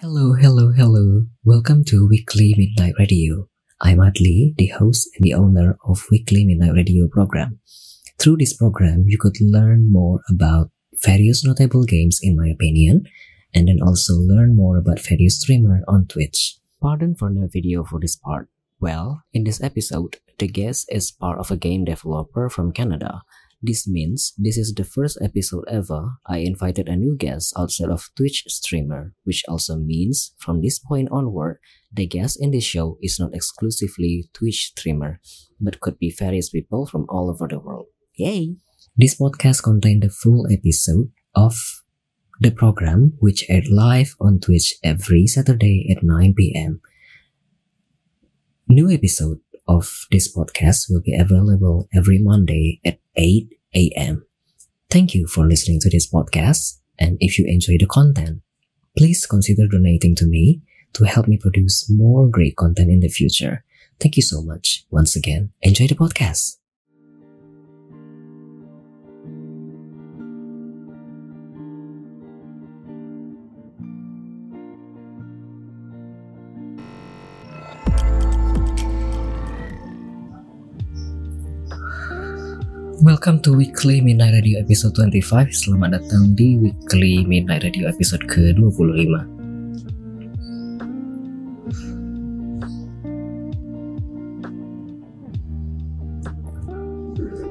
Hello, hello, hello. Welcome to Weekly Midnight Radio. I'm Adli, the host and the owner of Weekly Midnight Radio program. Through this program, you could learn more about various notable games in my opinion, and then also learn more about various streamer on Twitch. Pardon for no video for this part. Well, in this episode, the guest is part of a game developer from Canada. This means this is the first episode ever I invited a new guest outside of Twitch streamer, which also means from this point onward, the guest in this show is not exclusively Twitch streamer, but could be various people from all over the world. Yay! This podcast contains the full episode of the program, which aired live on Twitch every Saturday at 9 p.m. New episode of this podcast will be available every Monday at 8 a.m. Thank you for listening to this podcast, and if you enjoy the content, please consider donating to me to help me produce more great content in the future. Thank you so much. Once again, enjoy the podcast. Welcome to Weekly Midnight Radio episode 25 Selamat datang di Weekly Midnight Radio episode ke-25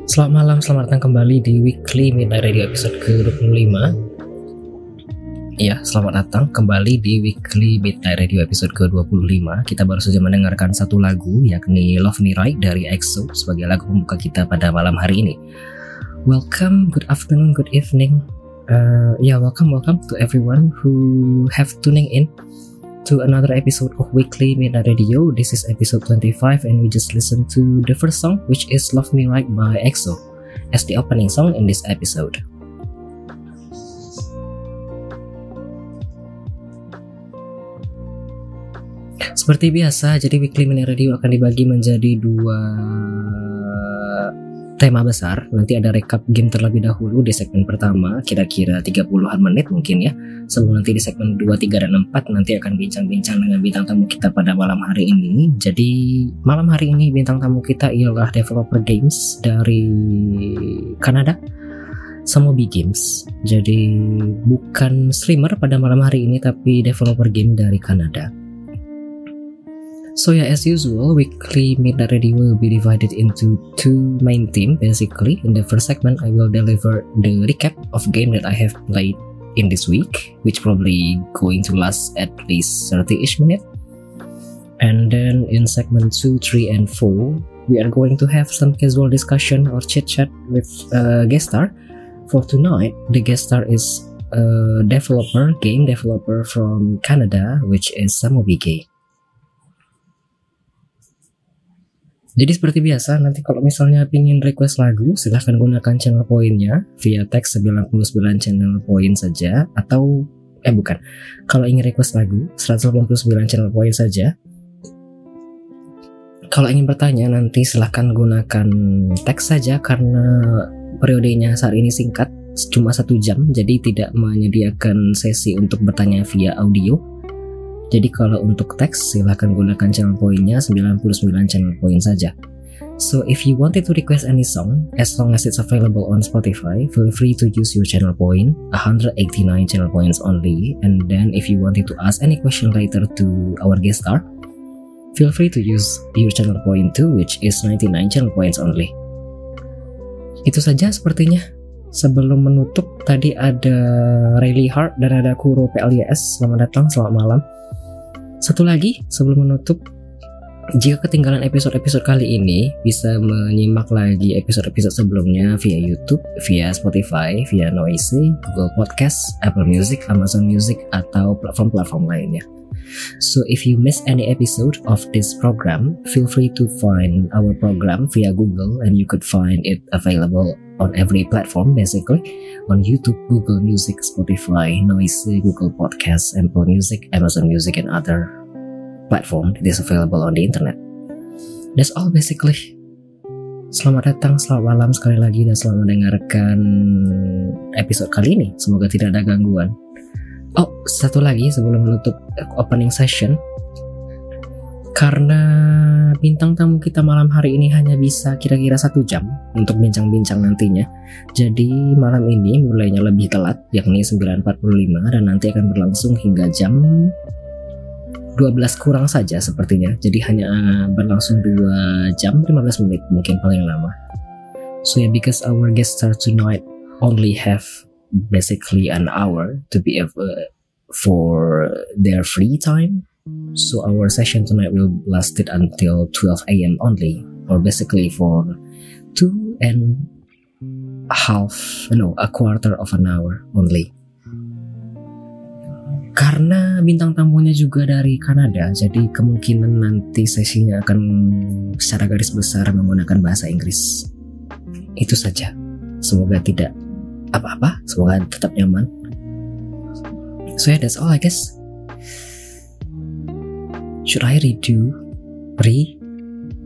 Selamat malam, selamat datang kembali di Weekly Midnight Radio episode ke-25 Ya, selamat datang kembali di Weekly Midnight Radio episode ke-25 Kita baru saja mendengarkan satu lagu yakni Love Me Right dari EXO sebagai lagu pembuka kita pada malam hari ini Welcome, good afternoon, good evening uh, Ya, yeah, welcome, welcome to everyone who have tuning in to another episode of Weekly Midnight Radio. This is episode 25 and we just listened to the first song which is Love Me Right by EXO as the opening song in this episode. Seperti biasa, jadi Weekly Midnight Radio akan dibagi menjadi dua tema besar. Nanti ada recap game terlebih dahulu di segmen pertama, kira-kira 30-an menit mungkin ya. Sebelum nanti di segmen 2, 3, dan 4 nanti akan bincang-bincang dengan bintang tamu kita pada malam hari ini. Jadi malam hari ini bintang tamu kita ialah developer games dari Kanada. Samobi Games. Jadi bukan streamer pada malam hari ini tapi developer game dari Kanada. So yeah, as usual, weekly Midnight Radio will be divided into two main themes basically. In the first segment, I will deliver the recap of game that I have played in this week, which probably going to last at least 30-ish minutes. And then in segment 2, 3, and 4, we are going to have some casual discussion or chit-chat with a guest star. For tonight, the guest star is a developer, game developer from Canada, which is Samobee Jadi seperti biasa, nanti kalau misalnya pingin request lagu, silahkan gunakan channel poinnya via teks 99 channel poin saja, atau, eh bukan, kalau ingin request lagu, 189 channel poin saja. Kalau ingin bertanya, nanti silahkan gunakan teks saja karena periodenya saat ini singkat, cuma satu jam, jadi tidak menyediakan sesi untuk bertanya via audio jadi kalau untuk teks silahkan gunakan channel poinnya 99 channel poin saja. So if you wanted to request any song, as long as it's available on Spotify, feel free to use your channel point, 189 channel points only. And then if you wanted to ask any question later to our guest star, feel free to use your channel point too, which is 99 channel points only. Itu saja sepertinya. Sebelum menutup, tadi ada Riley Hart dan ada Kuro PLYS. Selamat datang, selamat malam. Satu lagi sebelum menutup, jika ketinggalan episode-episode kali ini, bisa menyimak lagi episode-episode sebelumnya via YouTube, via Spotify, via Noisy, Google Podcast, Apple Music, Amazon Music, atau platform-platform lainnya. So if you miss any episode of this program, feel free to find our program via Google and you could find it available on every platform basically on YouTube, Google Music, Spotify, Noisy, Google Podcasts, Apple Music, Amazon Music, and other platform that is available on the internet. That's all basically. Selamat datang, selamat malam sekali lagi dan selamat mendengarkan episode kali ini. Semoga tidak ada gangguan. Oh, satu lagi sebelum menutup opening session. Karena bintang tamu kita malam hari ini hanya bisa kira-kira satu jam untuk bincang-bincang nantinya. Jadi malam ini mulainya lebih telat, yakni 9.45 dan nanti akan berlangsung hingga jam 12 kurang saja sepertinya. Jadi hanya berlangsung 2 jam 15 menit mungkin paling lama. So yeah, because our guest star tonight only have basically an hour to be able for their free time. So our session tonight will last it until 12 a.m. only, or basically for two and a half, no, a quarter of an hour only. Karena bintang tamunya juga dari Kanada, jadi kemungkinan nanti sesinya akan secara garis besar menggunakan bahasa Inggris. Itu saja. Semoga tidak apa-apa, semoga tetap nyaman. So yeah, that's all I guess. Should I redo, re,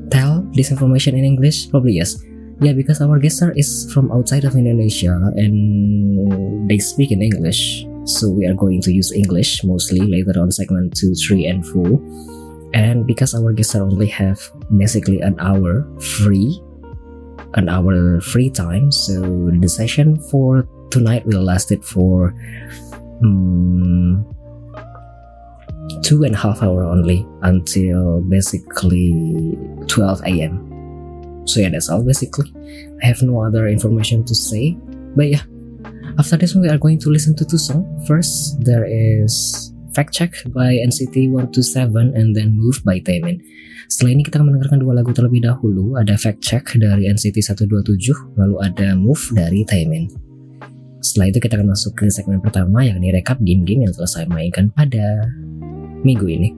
tell this information in English? Probably yes. Yeah, because our guest star is from outside of Indonesia and they speak in English. So we are going to use English mostly later on segment 2, 3, and 4. And because our guests only have basically an hour free an hour free time. So the session for tonight will last it for um, two and a half hour only until basically 12 a.m. So yeah, that's all basically. I have no other information to say, but yeah. After this, we are going to listen to two songs. First, there is Fact Check by NCT 127 and then Move by Taemin. Setelah ini kita akan mendengarkan dua lagu terlebih dahulu, ada Fact Check dari NCT 127, lalu ada Move dari Taemin. Setelah itu kita akan masuk ke segmen pertama yakni rekap game-game yang telah saya mainkan pada minggu ini.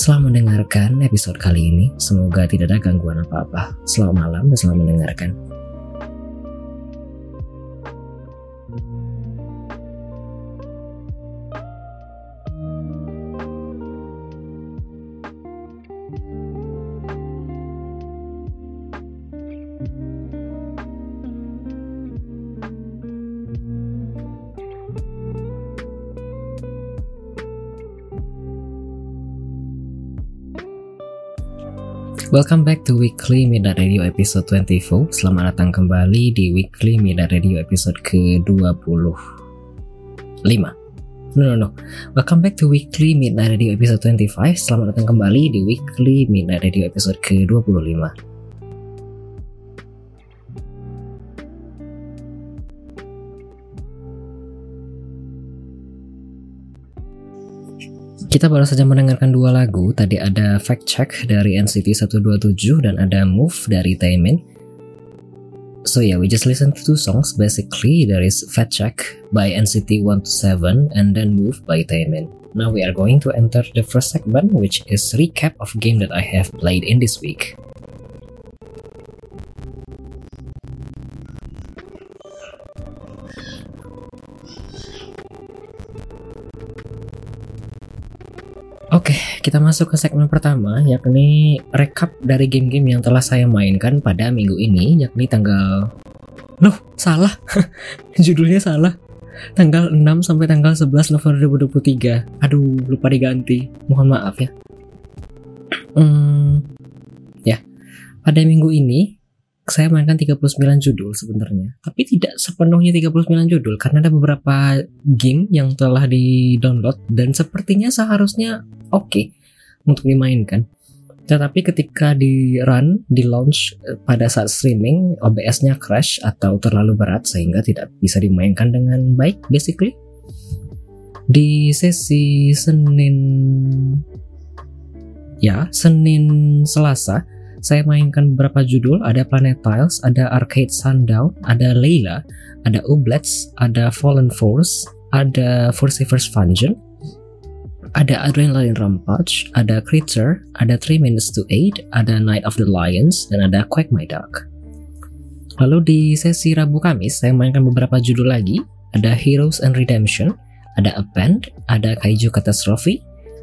Selamat mendengarkan episode kali ini, semoga tidak ada gangguan apa-apa. Selamat malam dan selamat mendengarkan. Welcome back to Weekly Midnight Radio episode 24 Selamat datang kembali di Weekly Midnight Radio episode ke-25 No, no, no. Welcome back to Weekly Midnight Radio episode 25 Selamat datang kembali di Weekly Midnight Radio episode ke-25 Kita baru saja mendengarkan dua lagu. Tadi ada Fact Check dari NCT 127 dan ada Move dari Taemin. So yeah, we just listen to two songs. Basically, there is Fact Check by NCT 127 and then Move by Taemin. Now we are going to enter the first segment, which is recap of game that I have played in this week. Kita masuk ke segmen pertama, yakni rekap dari game-game yang telah saya mainkan pada minggu ini, yakni tanggal... Loh, salah. Judulnya salah. Tanggal 6 sampai tanggal 11 November 2023. Aduh, lupa diganti. Mohon maaf ya. Hmm, ya, pada minggu ini saya mainkan 39 judul sebenarnya. Tapi tidak sepenuhnya 39 judul karena ada beberapa game yang telah di-download dan sepertinya seharusnya oke okay untuk dimainkan. Tetapi ketika di run, di launch eh, pada saat streaming, OBS-nya crash atau terlalu berat sehingga tidak bisa dimainkan dengan baik basically. Di sesi Senin ya, Senin Selasa saya mainkan beberapa judul, ada Planet Tiles, ada Arcade Sundown, ada Layla, ada Oblets, ada Fallen Force, ada First Function, ada Adrenaline Rampage, ada Creature, ada 3 Minutes to 8, ada Night of the Lions, dan ada Quake My Dog. Lalu di sesi Rabu Kamis, saya mainkan beberapa judul lagi, ada Heroes and Redemption, ada Append, ada Kaiju Catastrophe,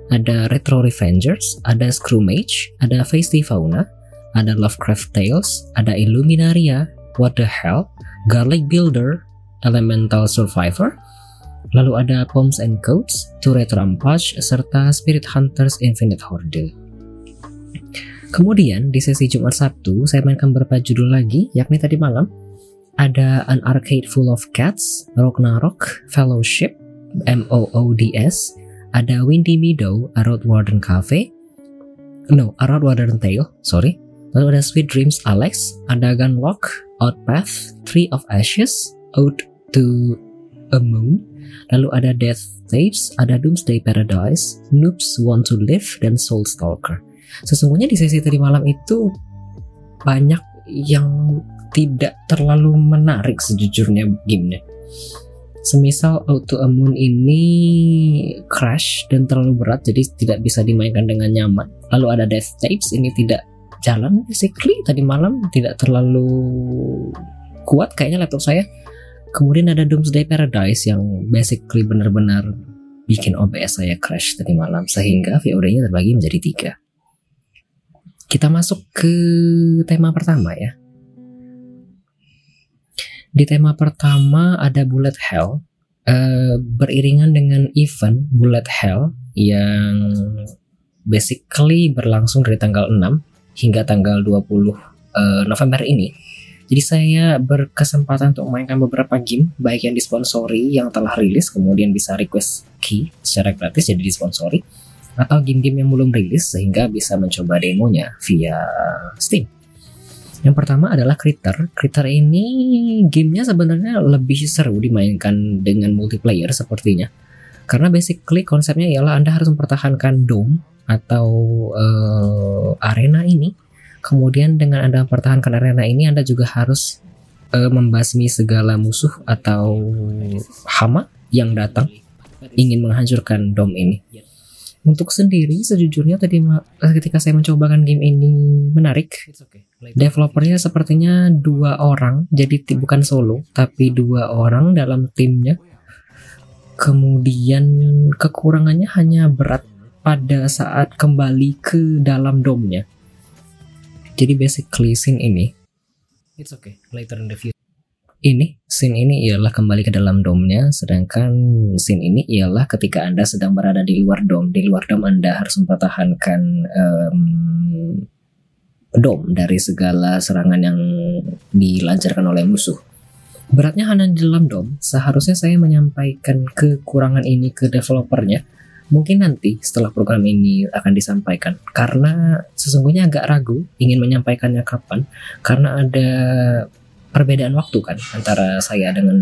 ada Retro Revengers, ada Screwmage, ada Feisty Fauna, ada Lovecraft Tales, ada Illuminaria, What the Hell, Garlic Builder, Elemental Survivor, Lalu ada Poems and Codes, Turret Rampage, serta Spirit Hunters Infinite Horde. Kemudian di sesi Jumat Sabtu saya mainkan beberapa judul lagi, yakni tadi malam ada An Arcade Full of Cats, Ragnarok, Fellowship, MOODS, ada Windy Meadow, A Road Warden Cafe, no, A Road Warden Tale, sorry. Lalu ada Sweet Dreams Alex, ada Gunlock, Outpath, Tree of Ashes, Ode to a Moon, lalu ada Death Tapes, ada Doomsday Paradise, Noobs Want to Live, dan Soul Stalker. Sesungguhnya di sesi tadi malam itu banyak yang tidak terlalu menarik sejujurnya gamenya. Semisal Auto Moon ini crash dan terlalu berat jadi tidak bisa dimainkan dengan nyaman. Lalu ada Death Tapes ini tidak jalan basically tadi malam tidak terlalu kuat kayaknya laptop saya Kemudian ada Doomsday Paradise yang basically benar-benar bikin OBS saya crash tadi malam sehingga VOD-nya terbagi menjadi tiga. Kita masuk ke tema pertama ya. Di tema pertama ada Bullet Hell uh, beriringan dengan event Bullet Hell yang basically berlangsung dari tanggal 6 hingga tanggal 20 uh, eh, November ini jadi saya berkesempatan untuk memainkan beberapa game baik yang disponsori yang telah rilis kemudian bisa request key secara gratis jadi disponsori atau game-game yang belum rilis sehingga bisa mencoba demonya via Steam. Yang pertama adalah Critter. Critter ini gamenya sebenarnya lebih seru dimainkan dengan multiplayer sepertinya. Karena basically konsepnya ialah Anda harus mempertahankan dome atau uh, arena ini Kemudian dengan Anda mempertahankan arena ini Anda juga harus uh, membasmi segala musuh atau hama yang datang ingin menghancurkan dom ini. Untuk sendiri sejujurnya tadi eh, ketika saya mencobakan game ini menarik. Developernya sepertinya dua orang, jadi bukan solo, tapi dua orang dalam timnya. Kemudian kekurangannya hanya berat pada saat kembali ke dalam domnya jadi basically scene ini it's okay later in the future. Ini scene ini ialah kembali ke dalam domnya sedangkan scene ini ialah ketika anda sedang berada di luar dom. Di luar dom anda harus mempertahankan um, dom dari segala serangan yang dilancarkan oleh musuh. Beratnya hanya di dalam dom seharusnya saya menyampaikan kekurangan ini ke developernya mungkin nanti setelah program ini akan disampaikan. Karena sesungguhnya agak ragu ingin menyampaikannya kapan. Karena ada perbedaan waktu kan antara saya dengan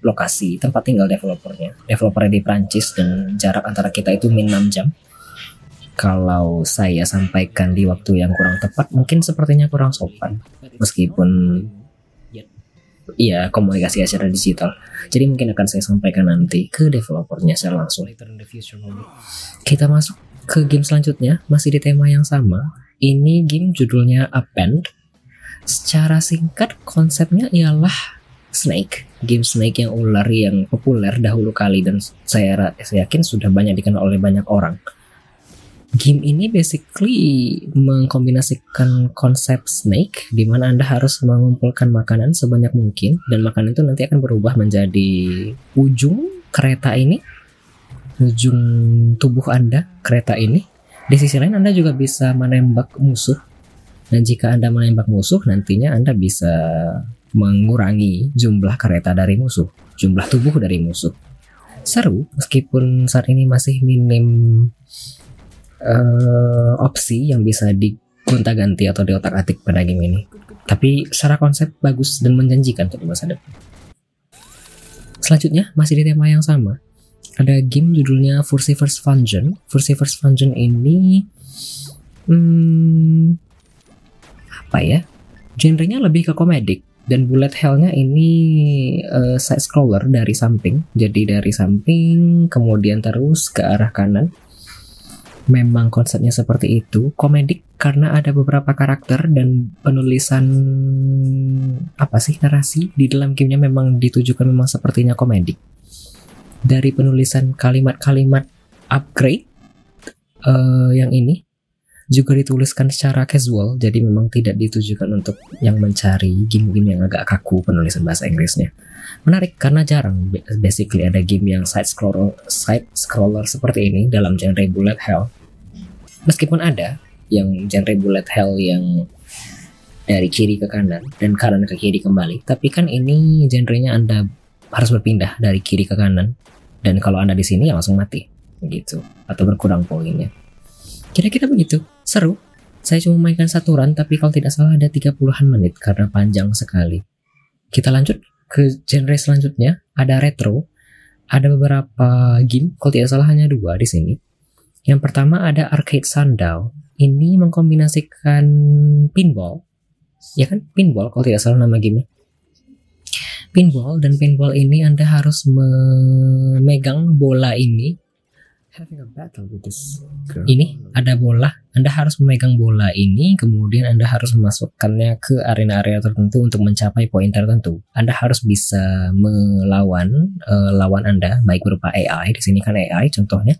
lokasi tempat tinggal developernya. Developernya di Prancis dan jarak antara kita itu min 6 jam. Kalau saya sampaikan di waktu yang kurang tepat mungkin sepertinya kurang sopan. Meskipun iya komunikasi secara digital. Jadi mungkin akan saya sampaikan nanti ke developernya secara langsung. Kita masuk ke game selanjutnya, masih di tema yang sama. Ini game judulnya Append. Secara singkat konsepnya ialah Snake, game Snake yang ular yang populer dahulu kali dan saya yakin sudah banyak dikenal oleh banyak orang game ini basically mengkombinasikan konsep snake di mana Anda harus mengumpulkan makanan sebanyak mungkin dan makanan itu nanti akan berubah menjadi ujung kereta ini, ujung tubuh Anda kereta ini. Di sisi lain Anda juga bisa menembak musuh. Dan jika Anda menembak musuh, nantinya Anda bisa mengurangi jumlah kereta dari musuh, jumlah tubuh dari musuh. Seru, meskipun saat ini masih minim uh, opsi yang bisa digonta-ganti atau di otak atik pada game ini. Tapi secara konsep bagus dan menjanjikan untuk masa depan. Selanjutnya masih di tema yang sama. Ada game judulnya First Function. First Function ini hmm, apa ya? Genrenya lebih ke komedik dan bullet hellnya ini uh, side scroller dari samping jadi dari samping kemudian terus ke arah kanan memang konsepnya seperti itu komedik karena ada beberapa karakter dan penulisan apa sih narasi di dalam gamenya memang ditujukan memang sepertinya komedik dari penulisan kalimat-kalimat upgrade uh, yang ini juga dituliskan secara casual, jadi memang tidak ditujukan untuk yang mencari game-game yang agak kaku penulisan bahasa Inggrisnya. Menarik karena jarang basically ada game yang side scroller side scroller seperti ini dalam genre bullet hell. Meskipun ada yang genre bullet hell yang dari kiri ke kanan dan kanan ke kiri kembali, tapi kan ini genrenya Anda harus berpindah dari kiri ke kanan dan kalau Anda di sini ya langsung mati gitu atau berkurang poinnya. Kira-kira begitu. Seru. Saya cuma mainkan satu run, tapi kalau tidak salah ada 30-an menit karena panjang sekali. Kita lanjut ke genre selanjutnya. Ada retro. Ada beberapa game, kalau tidak salah hanya dua di sini. Yang pertama ada Arcade Sundown. Ini mengkombinasikan pinball. Ya kan? Pinball kalau tidak salah nama gamenya. Pinball dan pinball ini Anda harus memegang bola ini ini ada bola, Anda harus memegang bola ini, kemudian Anda harus memasukkannya ke area-area tertentu untuk mencapai poin tertentu. Anda harus bisa melawan uh, lawan Anda, baik berupa AI, di sini kan AI contohnya,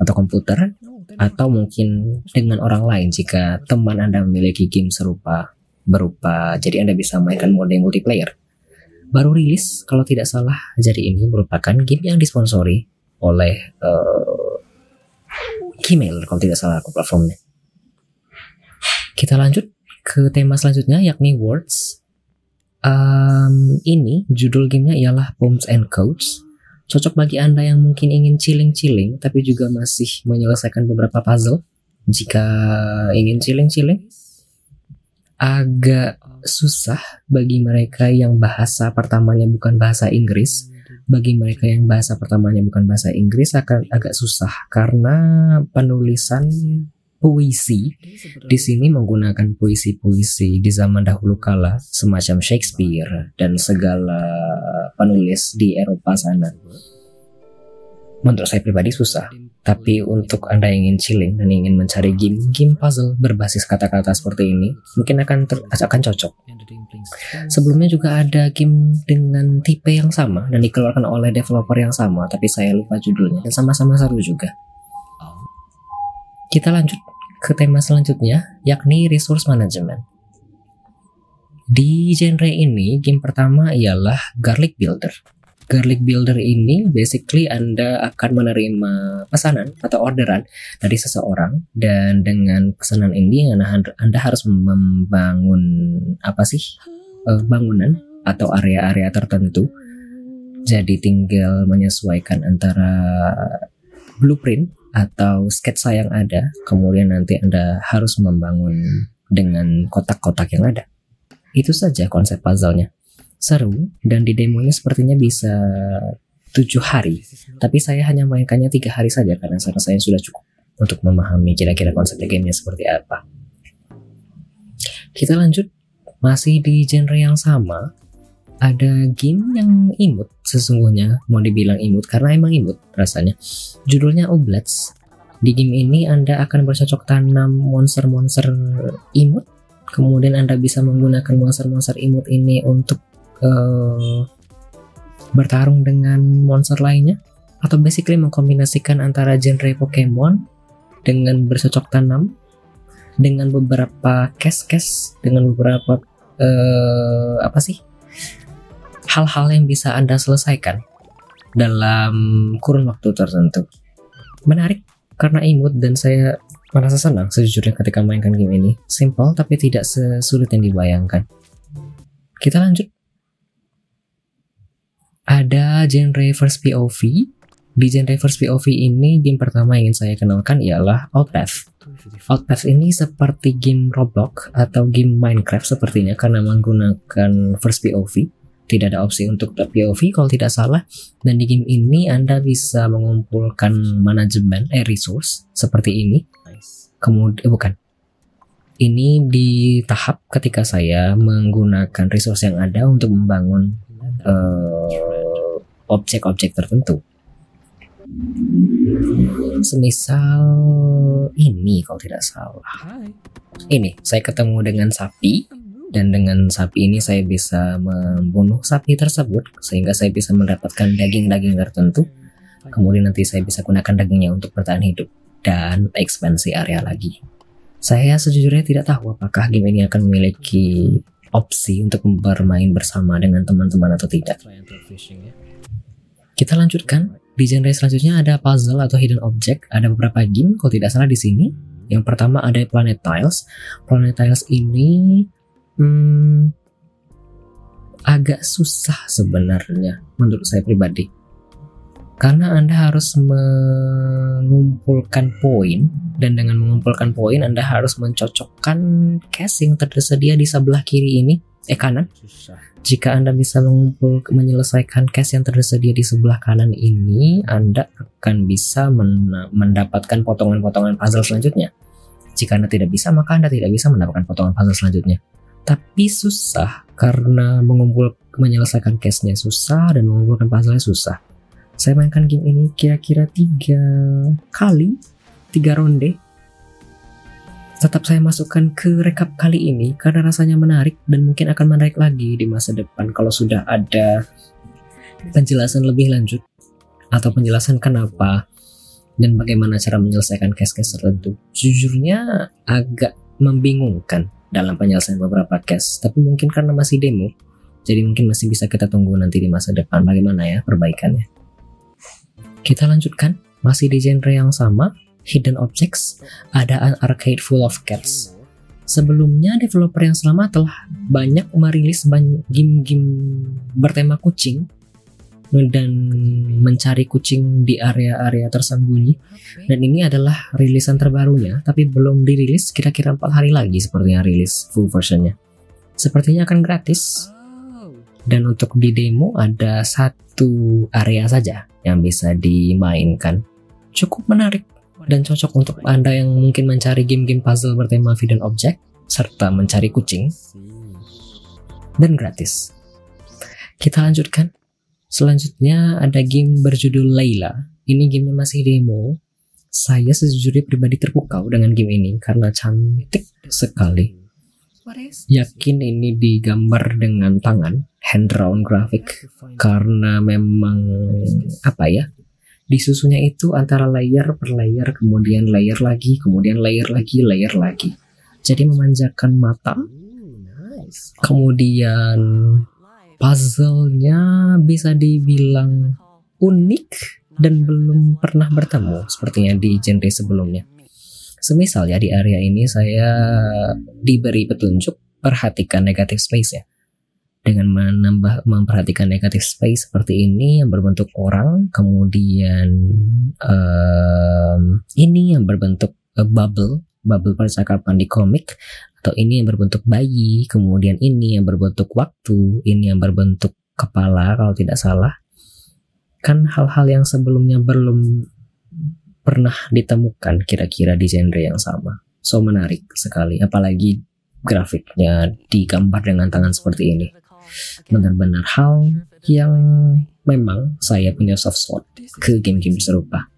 atau komputer, atau mungkin dengan orang lain jika teman Anda memiliki game serupa berupa, jadi Anda bisa mainkan mode multiplayer. Baru rilis, kalau tidak salah, jadi ini merupakan game yang disponsori oleh uh, Gmail kalau tidak salah aku platformnya. Kita lanjut ke tema selanjutnya yakni words. Um, ini judul gamenya ialah Poems and Codes. Cocok bagi anda yang mungkin ingin chilling-chilling tapi juga masih menyelesaikan beberapa puzzle. Jika ingin chilling-chilling, agak susah bagi mereka yang bahasa pertamanya bukan bahasa Inggris bagi mereka yang bahasa pertamanya bukan bahasa Inggris akan agak susah karena penulisan puisi di sini menggunakan puisi-puisi di zaman dahulu kala semacam Shakespeare dan segala penulis di Eropa sana. Menurut saya pribadi susah, tapi untuk Anda yang ingin chilling dan ingin mencari game-game puzzle berbasis kata-kata seperti ini, mungkin akan ter akan cocok. Sebelumnya juga ada game dengan tipe yang sama dan dikeluarkan oleh developer yang sama, tapi saya lupa judulnya dan sama-sama seru juga. Kita lanjut ke tema selanjutnya, yakni resource management. Di genre ini, game pertama ialah Garlic Builder garlic builder ini basically Anda akan menerima pesanan atau orderan dari seseorang dan dengan pesanan ini Anda, harus membangun apa sih uh, bangunan atau area-area tertentu. Jadi tinggal menyesuaikan antara blueprint atau sketsa yang ada, kemudian nanti Anda harus membangun dengan kotak-kotak yang ada. Itu saja konsep puzzle-nya. Seru dan di demonya sepertinya bisa tujuh hari. Tapi saya hanya mainkannya tiga hari saja karena saya saya sudah cukup untuk memahami kira-kira konsep gamenya seperti apa. Kita lanjut. Masih di genre yang sama ada game yang imut sesungguhnya mau dibilang imut karena emang imut rasanya. Judulnya Oblets di game ini Anda akan bercocok tanam monster-monster imut kemudian Anda bisa menggunakan monster-monster imut ini untuk uh, bertarung dengan monster lainnya atau basically mengkombinasikan antara genre Pokemon dengan bercocok tanam dengan beberapa case-case dengan beberapa uh, apa sih hal-hal yang bisa anda selesaikan dalam kurun waktu tertentu menarik karena imut dan saya merasa senang sejujurnya ketika mainkan game ini simple tapi tidak sesulit yang dibayangkan kita lanjut ada genre first POV. Di genre first POV ini game pertama yang ingin saya kenalkan ialah Outpath. Outpath ini seperti game Roblox atau game Minecraft sepertinya karena menggunakan first POV. Tidak ada opsi untuk POV kalau tidak salah. Dan di game ini Anda bisa mengumpulkan manajemen eh resource seperti ini. Kemudian eh, bukan. Ini di tahap ketika saya menggunakan resource yang ada untuk membangun uh, objek-objek tertentu. Semisal ini kalau tidak salah. Ini saya ketemu dengan sapi dan dengan sapi ini saya bisa membunuh sapi tersebut sehingga saya bisa mendapatkan daging-daging tertentu. Kemudian nanti saya bisa gunakan dagingnya untuk bertahan hidup dan ekspansi area lagi. Saya sejujurnya tidak tahu apakah game ini akan memiliki opsi untuk bermain bersama dengan teman-teman atau tidak. Kita lanjutkan. Di genre selanjutnya ada puzzle atau hidden object. Ada beberapa game, kalau tidak salah di sini. Yang pertama ada Planet Tiles. Planet Tiles ini hmm, agak susah sebenarnya menurut saya pribadi. Karena Anda harus mengumpulkan poin dan dengan mengumpulkan poin Anda harus mencocokkan cash yang tersedia di sebelah kiri ini, eh kanan. Jika Anda bisa mengumpul menyelesaikan cash yang tersedia di sebelah kanan ini, Anda akan bisa men mendapatkan potongan-potongan puzzle selanjutnya. Jika Anda tidak bisa, maka Anda tidak bisa mendapatkan potongan puzzle selanjutnya tapi susah karena mengumpul menyelesaikan case-nya susah dan mengumpulkan puzzle-nya susah. Saya mainkan game ini kira-kira tiga kali, tiga ronde. Tetap saya masukkan ke rekap kali ini karena rasanya menarik dan mungkin akan menarik lagi di masa depan kalau sudah ada penjelasan lebih lanjut atau penjelasan kenapa dan bagaimana cara menyelesaikan case-case tertentu. Jujurnya agak membingungkan dalam penyelesaian beberapa case. Tapi mungkin karena masih demo, jadi mungkin masih bisa kita tunggu nanti di masa depan bagaimana ya perbaikannya. Kita lanjutkan, masih di genre yang sama, Hidden Objects, ada an arcade full of cats. Sebelumnya developer yang selama telah banyak merilis game-game bertema kucing dan mencari kucing di area-area tersembunyi. Dan ini adalah rilisan terbarunya tapi belum dirilis kira-kira empat hari lagi sepertinya rilis full versionnya. Sepertinya akan gratis. Dan untuk di demo ada satu area saja yang bisa dimainkan. Cukup menarik dan cocok untuk anda yang mungkin mencari game-game puzzle bertema hidden object serta mencari kucing. Dan gratis. Kita lanjutkan Selanjutnya ada game berjudul Layla. Ini gamenya masih demo. Saya sejujurnya pribadi terpukau dengan game ini karena cantik sekali. Yakin ini digambar dengan tangan, hand drawn graphic karena memang apa ya? Disusunnya itu antara layer per layer, kemudian layer lagi, kemudian layer lagi, layer lagi. Jadi memanjakan mata. Kemudian puzzle-nya bisa dibilang unik dan belum pernah bertemu sepertinya di genre sebelumnya. Semisal ya di area ini saya diberi petunjuk perhatikan negatif space ya. Dengan menambah memperhatikan negatif space seperti ini yang berbentuk orang, kemudian um, ini yang berbentuk uh, bubble, bubble percakapan di komik atau ini yang berbentuk bayi, kemudian ini yang berbentuk waktu, ini yang berbentuk kepala kalau tidak salah. Kan hal-hal yang sebelumnya belum pernah ditemukan kira-kira di genre yang sama. So menarik sekali, apalagi grafiknya digambar dengan tangan seperti ini. Benar-benar hal yang memang saya punya soft spot ke game-game serupa.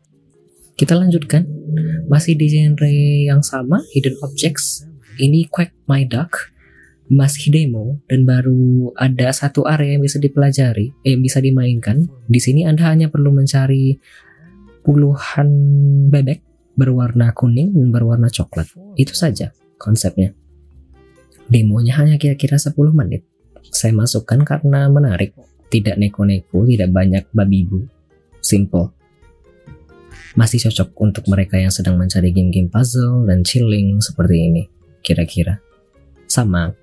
Kita lanjutkan, masih di genre yang sama, Hidden Objects ini Quack My Duck masih demo dan baru ada satu area yang bisa dipelajari, eh bisa dimainkan. Di sini Anda hanya perlu mencari puluhan bebek berwarna kuning dan berwarna coklat. Itu saja konsepnya. Demonya hanya kira-kira 10 menit. Saya masukkan karena menarik, tidak neko-neko, tidak banyak babi bu. Simple. Masih cocok untuk mereka yang sedang mencari game-game puzzle dan chilling seperti ini kira-kira sama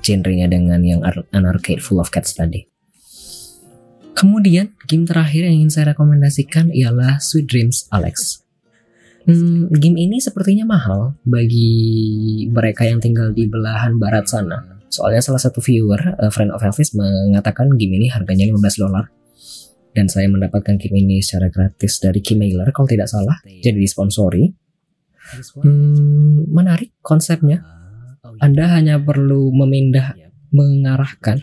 genrenya dengan yang An Full of Cats tadi. Kemudian game terakhir yang ingin saya rekomendasikan ialah Sweet Dreams Alex. Hmm, game ini sepertinya mahal bagi mereka yang tinggal di belahan barat sana. Soalnya salah satu viewer, uh, friend of Elvis, mengatakan game ini harganya 15 dolar. Dan saya mendapatkan game ini secara gratis dari Keymailer kalau tidak salah. Jadi disponsori. Hmm, menarik konsepnya. Anda hanya perlu memindah, mengarahkan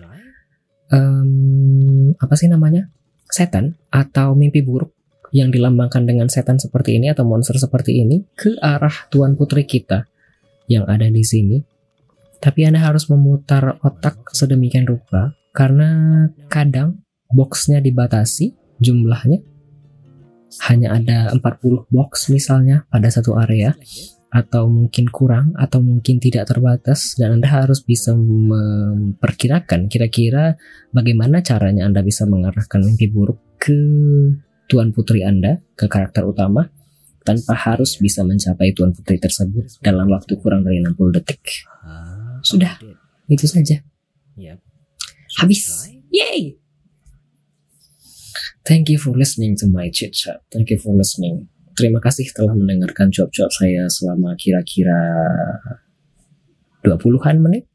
um, apa sih namanya? Setan atau mimpi buruk yang dilambangkan dengan setan seperti ini atau monster seperti ini ke arah tuan putri kita yang ada di sini. Tapi Anda harus memutar otak. sedemikian rupa karena kadang boxnya dibatasi jumlahnya hanya ada 40 box misalnya pada satu area atau mungkin kurang atau mungkin tidak terbatas dan Anda harus bisa memperkirakan kira-kira bagaimana caranya Anda bisa mengarahkan mimpi buruk ke tuan putri Anda, ke karakter utama tanpa harus bisa mencapai tuan putri tersebut dalam waktu kurang dari 60 detik. Sudah, itu saja. Habis. Yay! Thank you for listening to my chit chat. Thank you for listening. Terima kasih telah mendengarkan job-job saya selama kira-kira 20-an menit.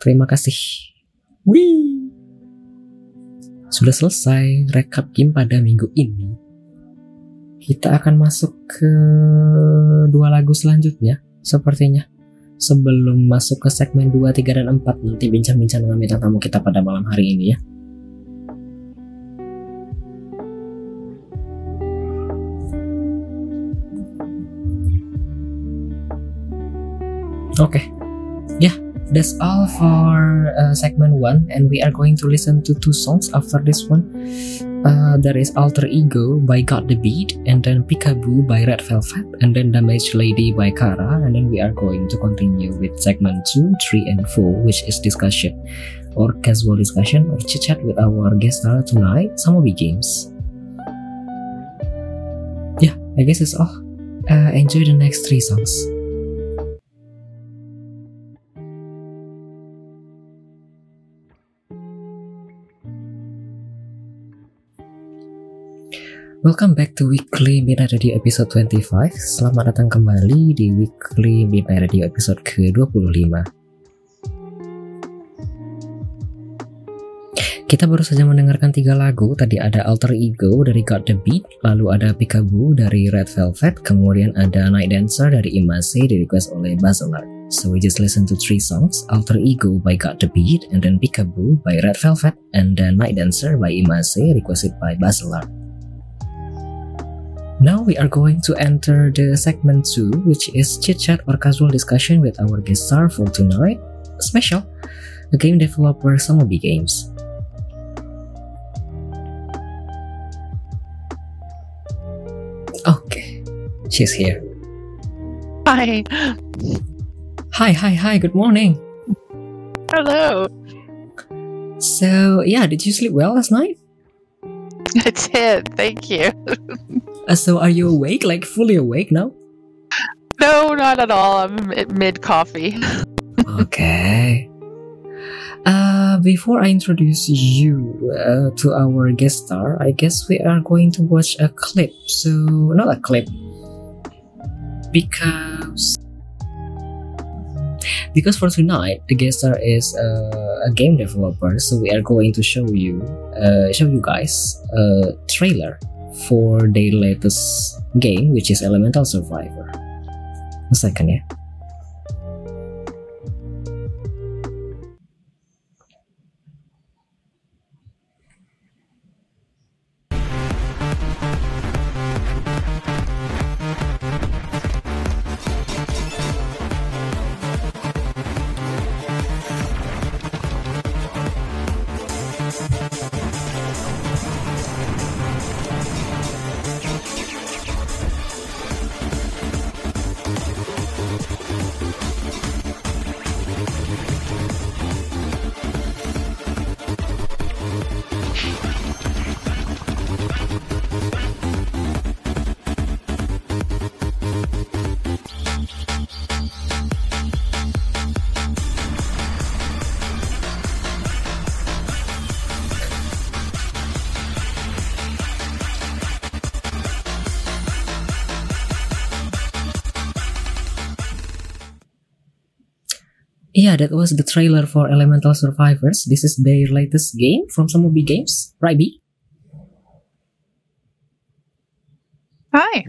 Terima kasih. Wih. Sudah selesai rekap game pada minggu ini. Kita akan masuk ke dua lagu selanjutnya, sepertinya. Sebelum masuk ke segmen 2, 3, dan 4, nanti bincang-bincang dengan tamu kita pada malam hari ini ya. Okay. Yeah, that's all for uh, segment one, and we are going to listen to two songs after this one. Uh, there is Alter Ego by Got the Beat, and then Peekaboo by Red Velvet, and then Damaged Lady by Kara, and then we are going to continue with segment 2, 3, and 4, which is discussion or casual discussion or chit chat with our guest star tonight, Samobee Games. Yeah, I guess it's all. Uh, enjoy the next three songs. Welcome back to Weekly Midnight Radio episode 25 Selamat datang kembali di Weekly Midnight Radio episode ke-25 Kita baru saja mendengarkan tiga lagu. Tadi ada Alter Ego dari Got The Beat Lalu ada Peekaboo dari Red Velvet Kemudian ada Night Dancer dari Imase di request oleh Bazalar So we just listen to three songs Alter Ego by Got The Beat And then Peekaboo by Red Velvet And then Night Dancer by Imase requested by Bazalar Now we are going to enter the segment 2, which is chit chat or casual discussion with our guest star for tonight. Special, the game developer Samobee Games. Okay, she's here. Hi. Hi, hi, hi, good morning. Hello. So, yeah, did you sleep well last night? I it. Thank you. Uh, so, are you awake, like fully awake now? No, not at all. I'm mid coffee. okay. Uh, before I introduce you uh, to our guest star, I guess we are going to watch a clip. So, not a clip, because because for tonight the guest star is uh, a game developer, so we are going to show you uh, show you guys a trailer for their latest game, which is Elemental Survivor. A second, yeah. That was the trailer for Elemental Survivors. This is their latest game from some Samobee Games, right, Bee? Hi.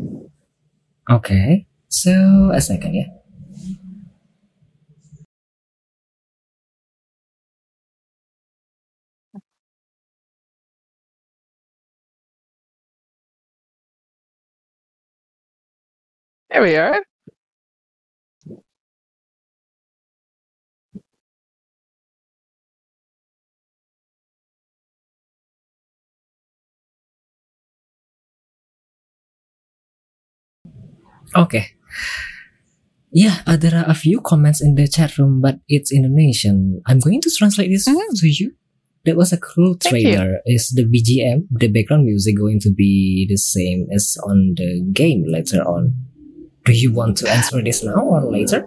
Okay, so a second, yeah. There we are. Okay. Yeah, uh, there are a few comments in the chat room, but it's Indonesian. I'm going to translate this Mhm. to you. That was a cool trailer. Is the BGM, the background music, going to be the same as on the game later on? Do you want to answer this now or later?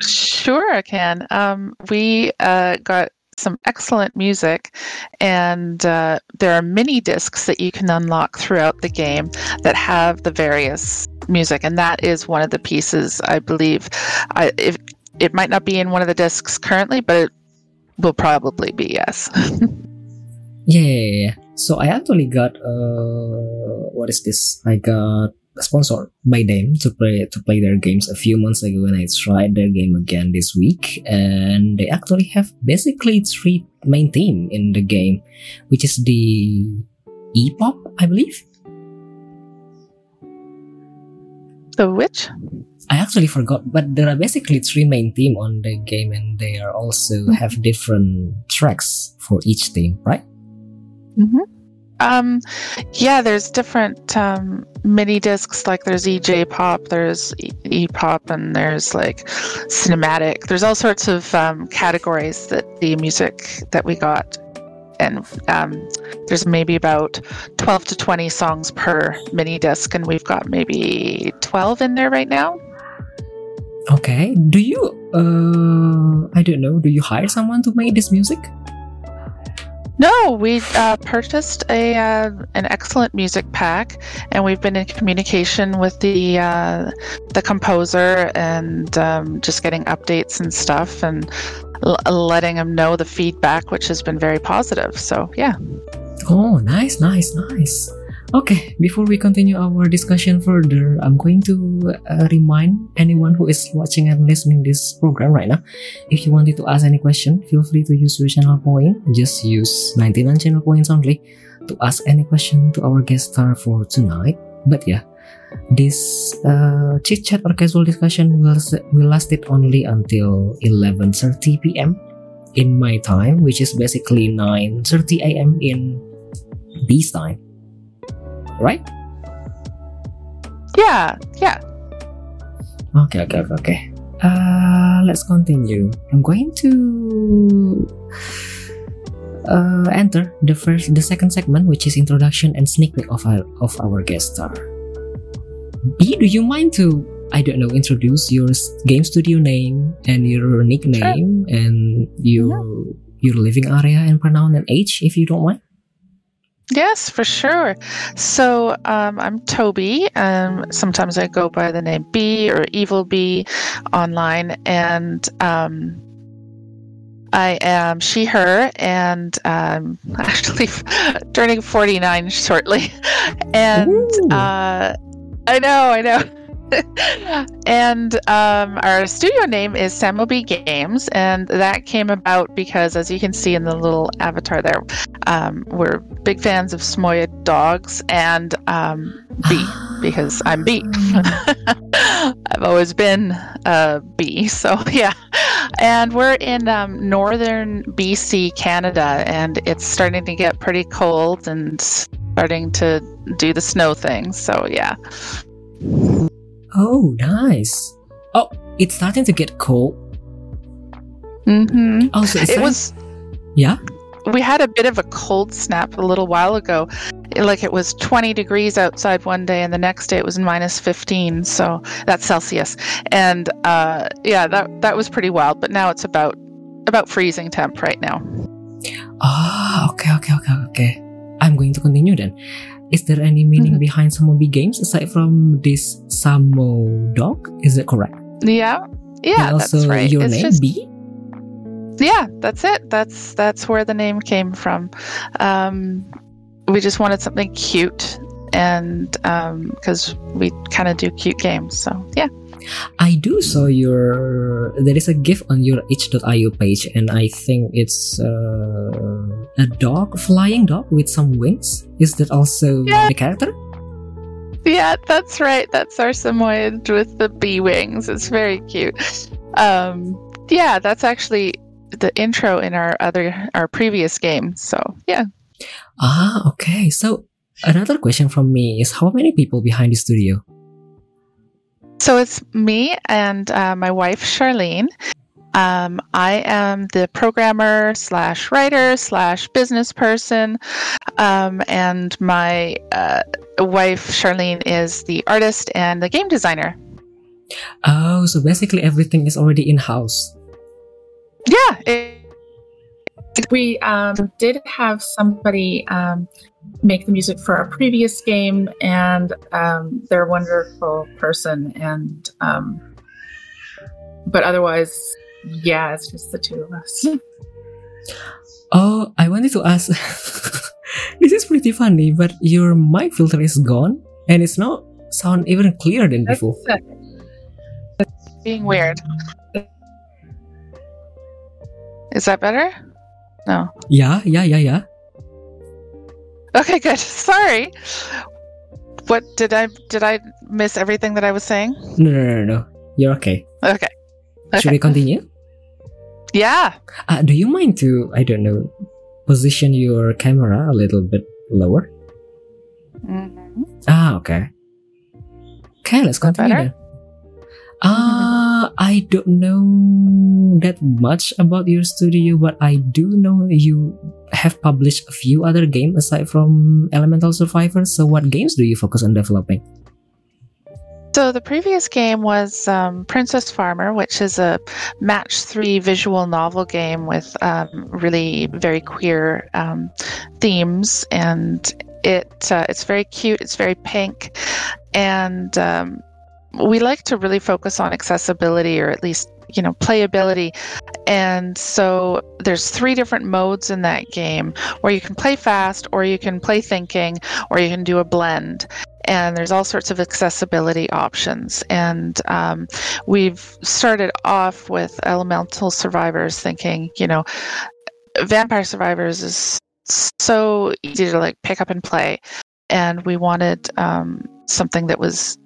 Sure, I can. Um, we uh, got some excellent music, and uh, there are mini discs that you can unlock throughout the game that have the various music, and that is one of the pieces I believe. I if it might not be in one of the discs currently, but it will probably be yes. Yeah, yeah, yeah. So I actually got uh, what is this? I got sponsored by them to play to play their games a few months ago, and I tried their game again this week. And they actually have basically three main theme in the game, which is the E-pop, I believe. The which? I actually forgot, but there are basically three main theme on the game, and they are also have different tracks for each theme, right? Um, yeah, there's different um, mini discs. Like there's EJ pop, there's E pop, and there's like cinematic. There's all sorts of um, categories that the music that we got, and um, there's maybe about 12 to 20 songs per mini disc, and we've got maybe 12 in there right now. Okay. Do you uh I don't know, do you hire someone to make this music? No, we uh, purchased a uh, an excellent music pack, and we've been in communication with the uh, the composer and um, just getting updates and stuff, and l- letting them know the feedback, which has been very positive. So yeah, Oh, nice, nice, nice. Okay, before we continue our discussion further, I'm going to uh, remind anyone who is watching and listening this program right now. If you wanted to ask any question, feel free to use your channel point. Just use 99 channel points only to ask any question to our guest star for tonight. But yeah, this uh, chit chat or casual discussion will will last it only until 11:30 p.m. in my time, which is basically 9:30 a.m. in Bee's time. Right? yeah, yeah. Okay, okay, okay, okay. Uh, let's continue. I'm going to uh, enter the first, the second segment, which is introduction and sneak peek of our of our guest star. Bee, do you mind to I don't know introduce your game studio name and your nickname and your your living area and pronoun and age, if you don't mind? Yes, for sure. So um, I'm Toby. Um, sometimes I go by the name Bee or Evil Bee online, and um, I am she, her, and um, actually turning 49 shortly. And uh, I know, I know. and um, our studio name is Samobee Games, and that came about because, as you can see in the little avatar there, um, we're big fans of Samoyed dogs and um, Bee because I'm Bee. I've always been a bee, so yeah. And we're in um, northern BC, Canada, and it's starting to get pretty cold and starting to do the snow thing. So yeah. Oh, nice. Oh, it's starting to get cold. Mm-hmm. Oh, so It starting- was. yeah. We had a bit of a cold snap a little while ago. Like it was 20 degrees outside one day, and the next day it was minus 15. So that's Celsius. And uh, yeah, that that was pretty wild. But now it's about about freezing temp right now. Ah, okay, okay, okay, okay. I'm going to continue then. Is there any meaning Mhm. behind Samobee games aside from this Samo dog? Is that correct? Yeah, yeah, and that's right. your it's name, just Bee? yeah, that's it. That's that's where the name came from. Um, we just wanted something cute, and because we kind of do cute games, so yeah. I do saw your. There is a GIF on your itch.io page, and I think it's uh, a dog, flying dog with some wings. Is that also Yeah. the character? Yeah, that's right. That's our Samoyed with the bee wings. It's very cute. Um, yeah, that's actually the intro in our other our previous game. So yeah. Ah, okay. So another question from me is how many people behind the studio? So it's me and uh, my wife, Charlene. Um, I am the programmer slash writer slash business person, um, and my uh, wife, Charlene, is the artist and the game designer. Oh, so basically everything is already in house. Yeah, it, we um, did have somebody um, make the music for our previous game, and um, they're a wonderful person. And um, but otherwise, yeah, it's just the two of us. Oh, I wanted to ask. this is pretty funny, but your mic filter is gone, and it's not sound even clearer than That's before. it. being weird. Is that better? No. Yeah, yeah, yeah, yeah. Okay, good. Sorry. What did I did I miss everything that I was saying? No, no, no, no. You're okay. Okay. Should we continue? Yeah. Uh, do you mind to, I don't know, position your camera a little bit lower? Mhm. Ah, okay. Okay, let's continue better? then. Uh, I don't know that much about your studio, but I do know you have published a few other games aside from Elemental Survivor. So, what games do you focus on developing? So the previous game was um, Princess Farmer, which is a match three visual novel game with um, really very queer um, themes, and it uh, it's very cute. It's very pink, and um, we like to really focus on accessibility, or at least you know playability. And so there's three different modes in that game where you can play fast, or you can play thinking, or you can do a blend and there's all sorts of accessibility options. And um, we've started off with Elemental Survivors, thinking, you know, Vampire Survivors is so easy to like pick up and play, and we wanted um, something that was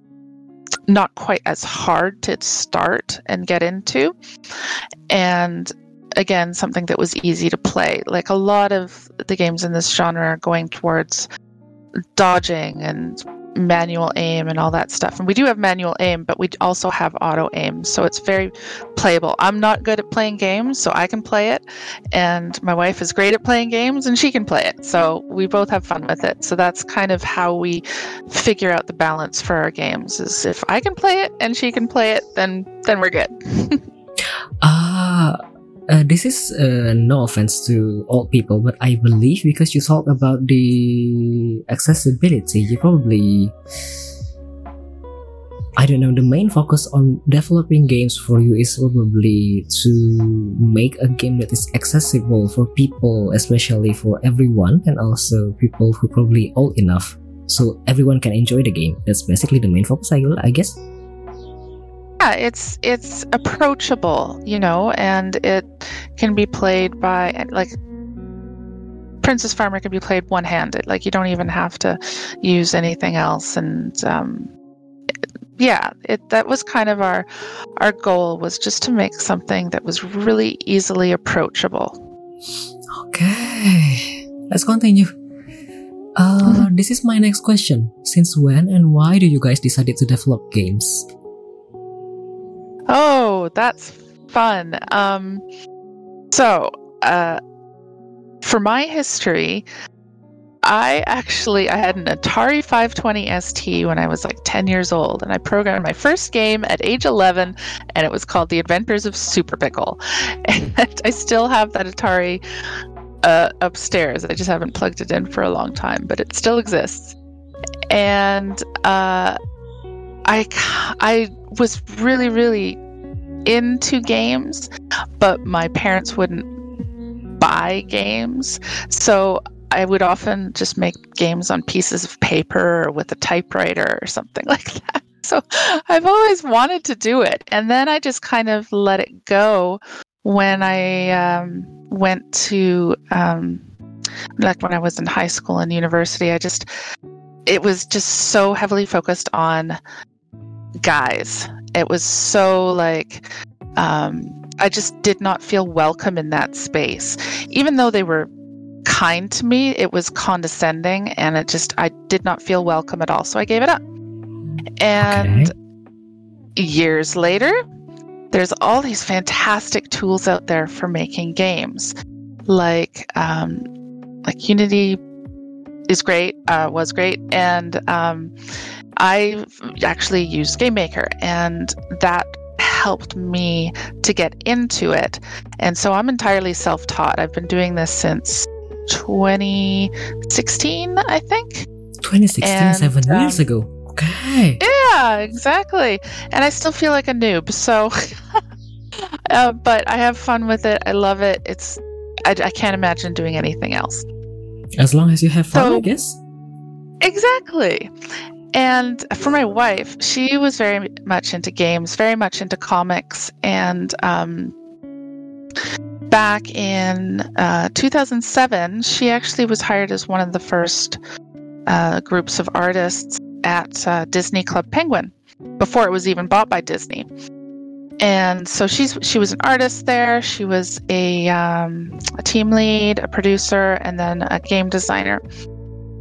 not quite as hard to start and get into, and again something that was easy to play. Like a lot of the games in this genre are going towards dodging and manual aim and all that stuff. And we do have manual aim, but we also have auto aim. So it's very playable. I'm not good at playing games, so I can play it. And my wife is great at playing games and she can play it. So we both have fun with it. So that's kind of how we figure out the balance for our games is if I can play it and she can play it, then then we're good. Ah, uh, this is uh, no offense to old people, but I believe because you talk about the accessibility, you probably, I don't know, the main focus on developing games for you is probably to make a game that is accessible for people, especially for everyone, and also people who probably old enough. So everyone can enjoy the game. That's basically the main focus, I, I guess. Yeah it's it's approachable you know and it can be played by like princess farmer can be played one-handed like you don't even have to use anything else and um yeah it that was kind of our our goal was just to make something that was really easily approachable Okay, let's continue. Uh, this is my next question. Since when and why do you guys decided to develop games? Oh, that's fun. Um, so, uh, for my history, I actually I had an Atari 520 ST when I was like 10 years old, and I programmed my first game at age 11, and it was called The Adventures of Super Pickle. And I still have that Atari uh, upstairs. I just haven't plugged it in for a long time, but it still exists. And uh, I I was really really into games, but my parents wouldn't buy games, so I would often just make games on pieces of paper or with a typewriter or something like that. So I've always wanted to do it, and then I just kind of let it go when I um, went to um, like when I was in high school and university. I just it was just so heavily focused on guys. It was so like um, I just did not feel welcome in that space, even though they were kind to me. It was condescending, and it just I did not feel welcome at all. So I gave it up. And Okay. years later, there's all these fantastic tools out there for making games, like um, like Unity is great, uh, was great, and um, I actually used Game Maker, and that helped me to get into it. And so I'm entirely self taught. I've been doing this since 2016, I think. 2016, And, seven years um, ago. Okay. Yeah, exactly. And I still feel like a noob. So, uh, but I have fun with it. I love it. It's, I, I can't imagine doing anything else. As long as you have fun, So- I guess. Exactly. And for my wife, she was very much into games, very much into comics. And um, back in uh, 2007, she actually was hired as one of the first uh, groups of artists at uh, Disney Club Penguin before it was even bought by Disney. And so she's she was an artist there. She was a, um, a team lead, a producer, and then a game designer.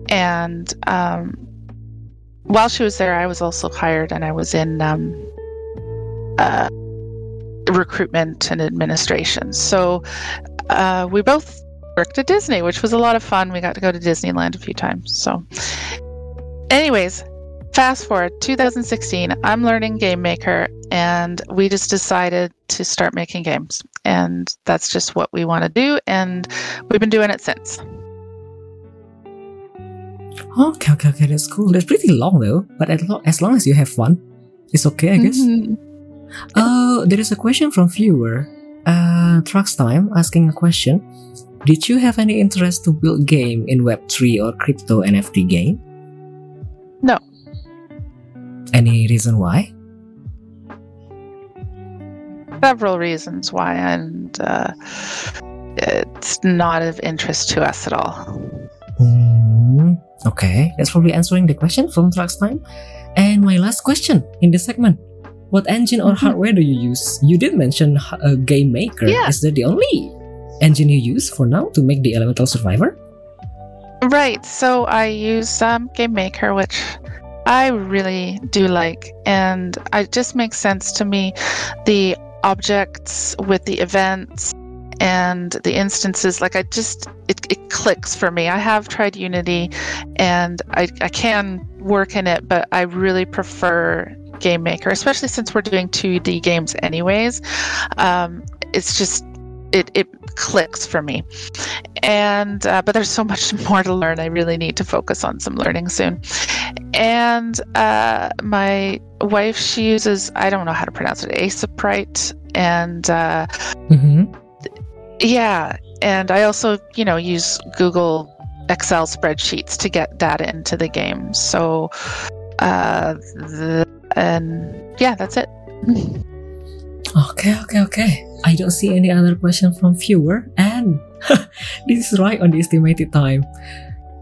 And um, while she was there, I was also hired, and I was in um, uh, recruitment and administration. So uh, we both worked at Disney, which was a lot of fun. We got to go to Disneyland a few times. So, anyways, fast forward 2016, I'm learning Game Maker, and we just decided to start making games. And that's just what we want to do, and we've been doing it since. Okay, okay, okay. That's cool. That's pretty long though. But as, lo- as long as you have fun, it's okay, I guess. Mhm. Uh, there is a question from viewer, uh, Trucks Time, asking a question. Did you have any interest to build game in Web3 or crypto NFT game? No. Any reason why? several reasons why, and uh, it's not of interest to us at all. Hmm, okay, that's probably answering the question from Trucks Time. And my last question in this segment. What engine or Mhm. hardware do you use? You did mention a game maker. Yeah. Is that the only engine you use for now to make the Elemental Survivor? Right. So I use um, Game Maker, which I really do like, and it just makes sense to me. The objects with the events and the instances, like I just it, it clicks for me. I have tried Unity, and I I can work in it, but I really prefer Game Maker, especially since we're doing 2D games anyways. Um, it's just it it clicks for me and uh, but there's so much more to learn i really need to focus on some learning soon and uh, my wife she uses i don't know how to pronounce it Aseprite and uh, Mm-hmm. Yeah and i also you know use google excel spreadsheets to get data into the game so uh, the, and yeah that's it Okay, okay, okay. I don't see any other question from viewer, and this is right on the estimated time.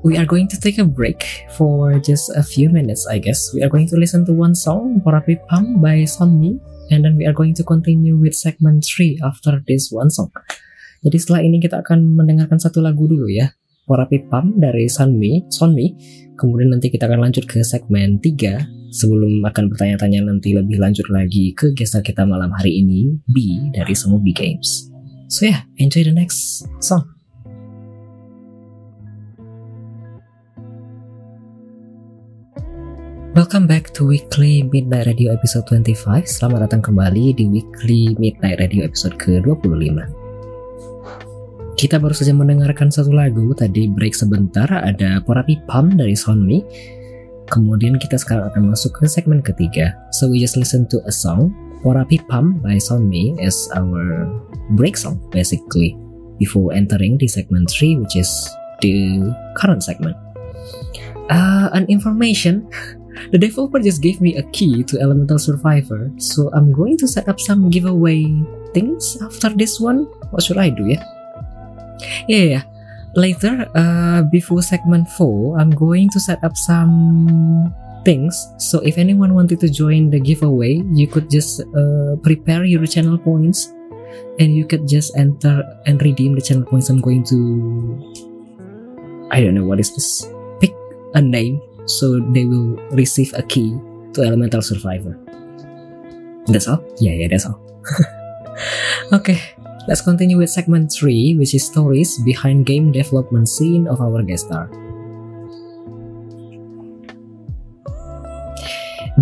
We are going to take a break for just a few minutes, I guess. We are going to listen to one song, Porapi Pam by Sonmi, and then we are going to continue with segment 3 after this one song. Jadi setelah ini kita akan mendengarkan satu lagu dulu ya. Porapi Pam dari Sonmi, Sonmi. Kemudian nanti kita akan lanjut ke segmen 3 sebelum akan bertanya-tanya nanti lebih lanjut lagi ke gestar kita malam hari ini, B dari Semobi Games. So yeah, enjoy the next song. Welcome back to Weekly Midnight Radio episode 25. Selamat datang kembali di Weekly Midnight Radio episode ke-25. Kita baru saja mendengarkan satu lagu, tadi break sebentar, ada Porapi Pam dari Sonmi, Kemudian kita sekarang akan masuk ke segmen ketiga. So we just listen to a song, Porapi Pam by Sonmi as our break song basically before entering the segment 3 which is the current segment. Uh, an information, the developer just gave me a key to Elemental Survivor so I'm going to set up some giveaway things after this one. What should I do ya? Yeah, yeah, yeah later uh, before segment 4 i'm going to set up some things. So if anyone wanted to join the giveaway you could just uh, prepare your channel points and you could just enter and redeem the channel points. I'm going to i don't know what is this. Pick a name so they will receive a key to elemental survivor. That's all? Yeah, yeah, that's all. okay, let's continue with segment 3, which is stories behind game development scene of our guest star.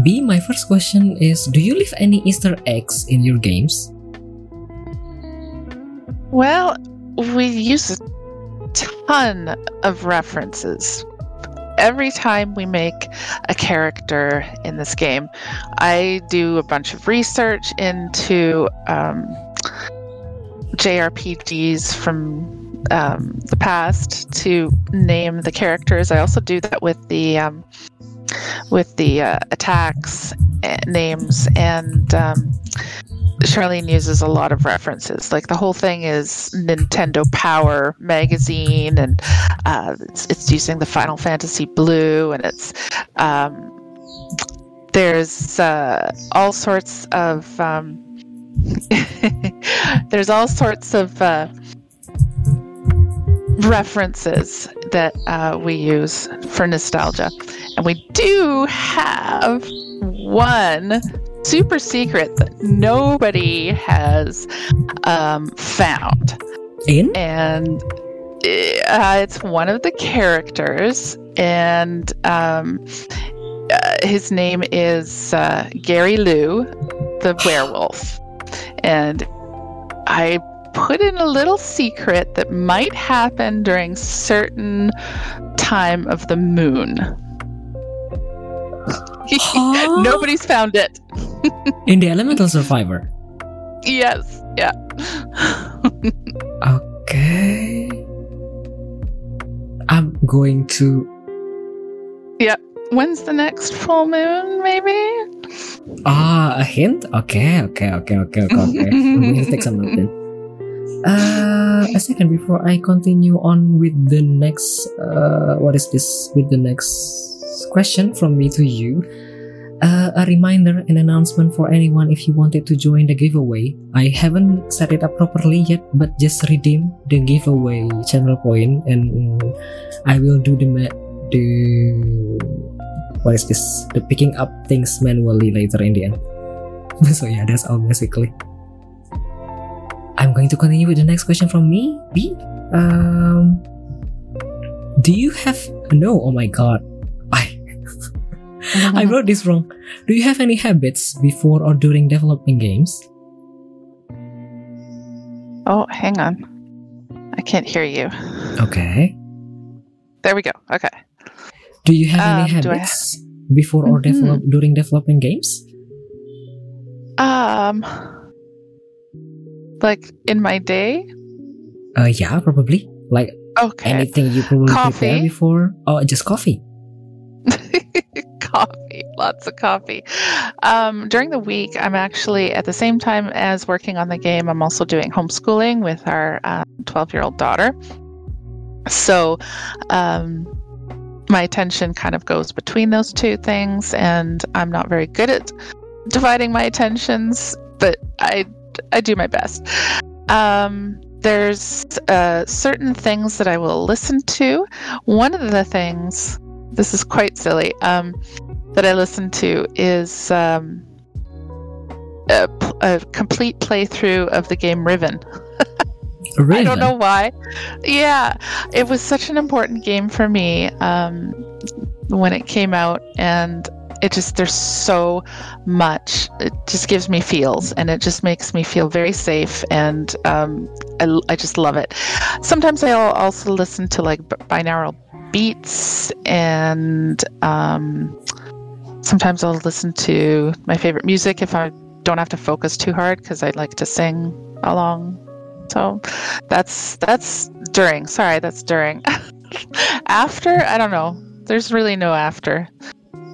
Bee, my first question is Do you leave any Easter eggs in your games? Well, we use a ton of references. Every time we make a character in this game, I do a bunch of research into um, JRPGs from um, the past to name the characters. I also do that with the um, with the uh, attacks uh, names and um, Charlene uses a lot of references. Like the whole thing is Nintendo Power magazine, and uh, it's, it's using the Final Fantasy Blue, and it's um, there's uh, all sorts of um, there's all sorts of uh, references that uh, we use for nostalgia, and we do have one super secret that nobody has um, found. In? And uh, it's one of the characters, and um, uh, his name is uh, Gary Lou, the werewolf. And I put in a little secret that might happen during certain time of the moon. Huh? Nobody's found it. In the Elemental Survivor. Yes. Yeah. Okay. I'm going to. When's the next full moon, maybe? Ah, a hint? Okay, okay, okay, okay, okay. okay. I'm going to take some note then. Uh, a second before I continue on with the next. Uh, what is this? With the next question from me to you. Uh, a reminder and announcement for anyone if you wanted to join the giveaway. I haven't set it up properly yet, but just redeem the giveaway channel point, and I will do the ma- the what is this? The picking up things manually later in the end. so yeah, that's all basically. I'm going to continue with the next question from me. Bee. Um, do you have no? Oh my god, I I wrote this wrong. Do you have any habits before or during developing games? Oh, hang on. I can't hear you. Okay. There we go. Okay. Do you have any Um, I habits before or Mhm. develop during developing games? Um, like in my day. Uh, yeah, probably. Like Okay. anything you probably prepare before? Oh, just coffee. coffee, lots of coffee. Um, during the week, I'm actually at the same time as working on the game. I'm also doing homeschooling with our 12 year old daughter. So, um, my attention kind of goes between those two things, and I'm not very good at dividing my attentions, but I I do my best. Um, there's uh, certain things that I will listen to. One of the things this is quite silly um, that I listen to is um, a, a complete playthrough of the game Riven. I don't know why. Yeah, it was such an important game for me um, when it came out, and it just there's so much. It just gives me feels, and it just makes me feel very safe, and um, I, I just love it. Sometimes I'll also listen to like binaural beats, and um, sometimes I'll listen to my favorite music if I don't have to focus too hard because I like to sing along. So that's that's during. Sorry, that's during. after, I don't know. There's really no after.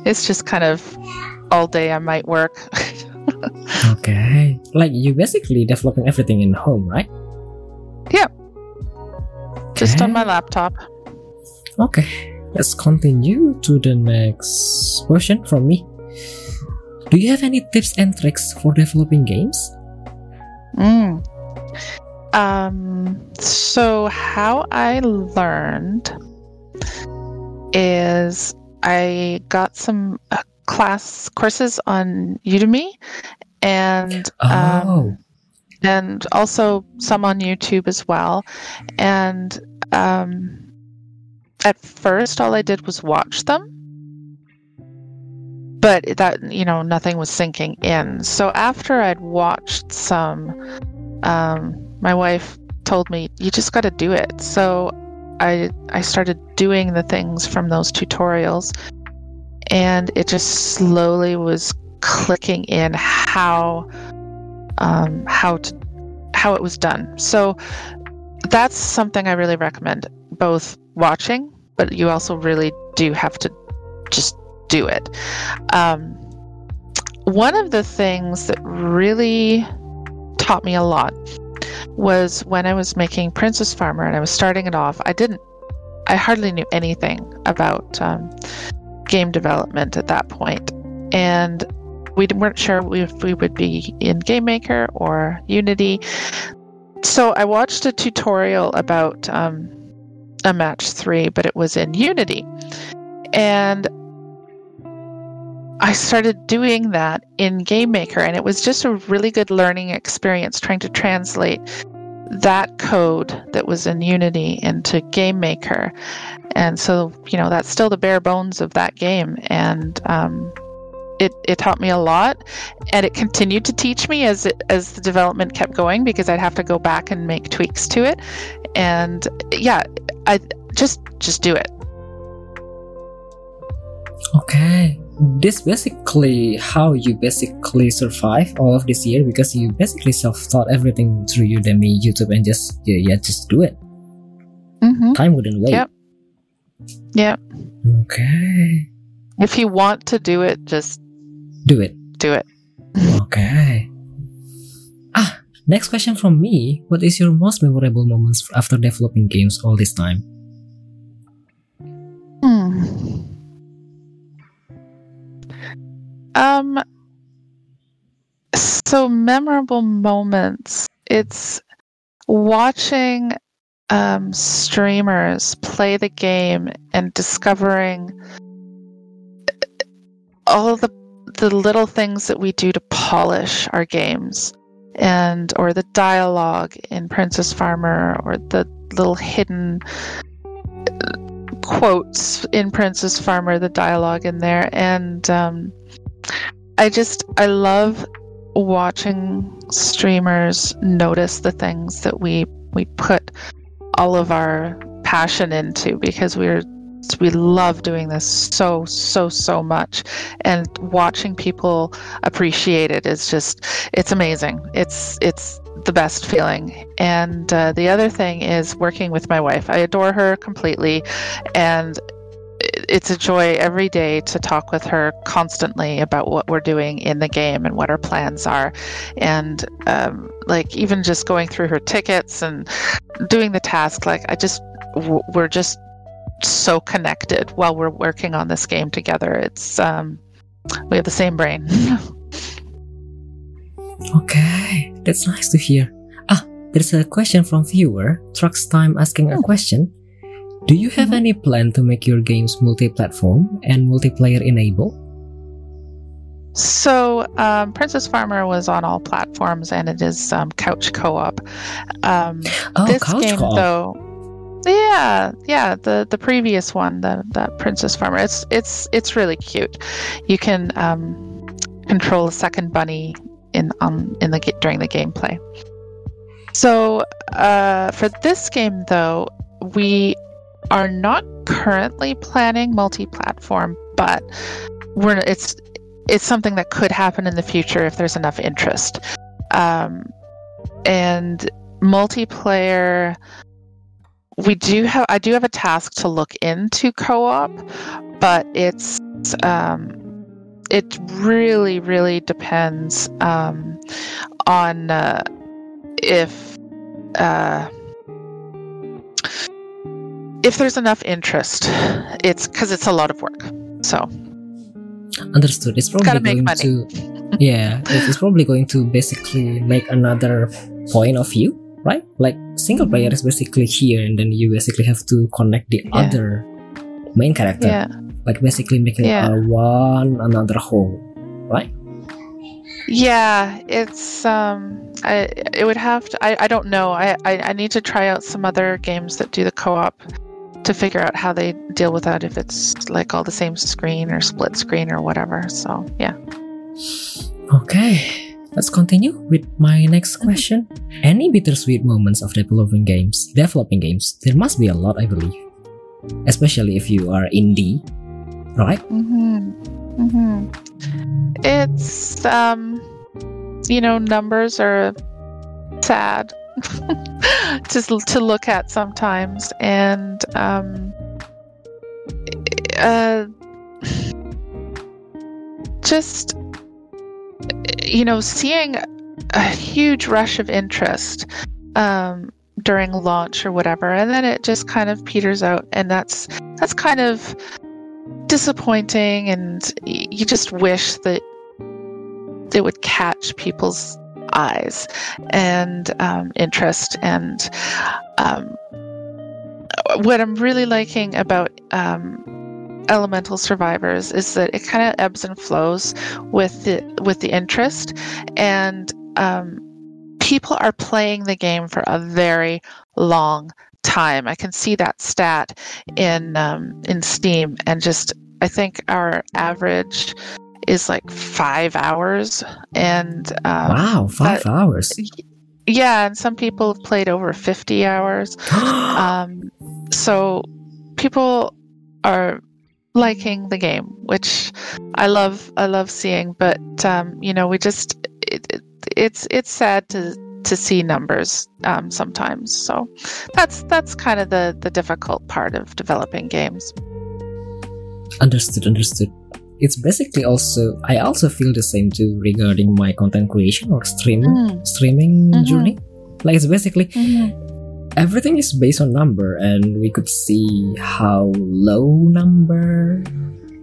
It's just kind of all day I might work. Okay. Like you basically developing everything in home, right? Yeah. Just on my laptop. Okay. Let's continue to the next question from me. Do you have any tips and tricks for developing games? Mm. Um, so how I learned is I got some uh, class courses on Udemy and um, Oh, and also some on YouTube as well. And um, at first, all I did was watch them, but that you know nothing was sinking in. So after I'd watched some, um, my wife told me you just got to do it. So I I started doing the things from those tutorials, and it just slowly was clicking in how um, how to how it was done. So that's something I really recommend, both watching, but you also really do have to just do it. Um, one of the things that really taught me a lot was when I was making Princess Farmer and I was starting it off. I didn't, I hardly knew anything about um, game development at that point, and we weren't sure if we would be in Game Maker or Unity. So I watched a tutorial about um, a match three, but it was in Unity. And I started doing that in Game Maker, and it was just a really good learning experience trying to translate that code that was in Unity into Game Maker. And so, you know, that's still the bare bones of that game. And um, it, it taught me a lot and it continued to teach me as it, as the development kept going because I'd have to go back and make tweaks to it and yeah I just just do it okay. This basically how you basically survive all of this year because you basically self-taught everything through Udemy, YouTube, and just yeah, yeah just do it. mm-hmm. Time wouldn't wait. Yep. Yep. Okay. if you want to do it just Do it. do it Okay. Ah, next question from me. What is your most memorable moments after developing games all this time? Um. So memorable moments. It's watching um, streamers play the game and discovering all the the little things that we do to polish our games and or the dialogue in Princess Farmer or the little hidden quotes in Princess Farmer, the dialogue in there, and um, I just I love watching streamers notice the things that we we put all of our passion into because we're we love doing this so so so much. And watching people appreciate it is just it's amazing. It's it's the best feeling. And uh, the other thing is working with my wife. I adore her completely. And it's a joy every day to talk with her constantly about what we're doing in the game and what our plans are and um, like even just going through her tickets and doing the task like i just we're just so connected while we're working on this game together it's um we have the same brain Okay, that's nice to hear. Ah, there's a question from viewer Trucks Time asking a Hmm. question. Do you have any plan to make your games multi-platform and multiplayer enable? So, um, Princess Farmer was on all platforms, and it is um, couch co-op. Um, Oh, this couch game, co-op. though, yeah, yeah, the the previous one, the that Princess Farmer, it's it's it's really cute. You can um, control a second bunny in on in the during the gameplay. So, uh, for this game, though, we are not currently planning multi-platform, but we're it's it's something that could happen in the future if there's enough interest. Um, and multiplayer, we do have. I do have a task to look into co-op, but it's um, it really, really depends um, on uh, if. Uh, if there's enough interest, it's because it's a lot of work. So Understood. It's probably going money. to yeah, it's probably going to basically make another point of view, right? Like single player is basically here, and then you basically have to connect the Yeah. other main character, yeah, like basically making Yeah. a one another whole, right? Yeah, it's um, I it would have to. I, I don't know. I, I I need to try out some other games that do the co-op to figure out how they deal with that. If it's like all the same screen or split screen or whatever. So yeah. Okay, let's continue with my next question. Any bittersweet moments of developing games? Developing games, there must be a lot, I believe. Especially if you are indie, right? Mm-hmm. Mm-hmm. It's um, you know, numbers are sad to to look at sometimes, and um, uh, just you know, seeing a huge rush of interest um, during launch or whatever, and then it just kind of peters out, and that's that's kind of disappointing, and you just wish that it would catch people's eyes and um, interest, and um, what I'm really liking about um, elemental survivors is that it kind of ebbs and flows with the with the interest and um, people are playing the game for a very long time. I can see that stat in um, in steam and just i think our average is like five hours and um, wow, five hours. yeah and some people have played over 50 hours um, so people are liking the game, which I love. I love seeing, but um, you know, we just it, it, it's it's sad to to see numbers um, sometimes. So that's that's kind of the the difficult part of developing games. Understood, understood. It's basically also I also feel the same too regarding my content creation or streaming Mm. streaming Mhm. journey. Like it's basically everything is based on number and we could see how low number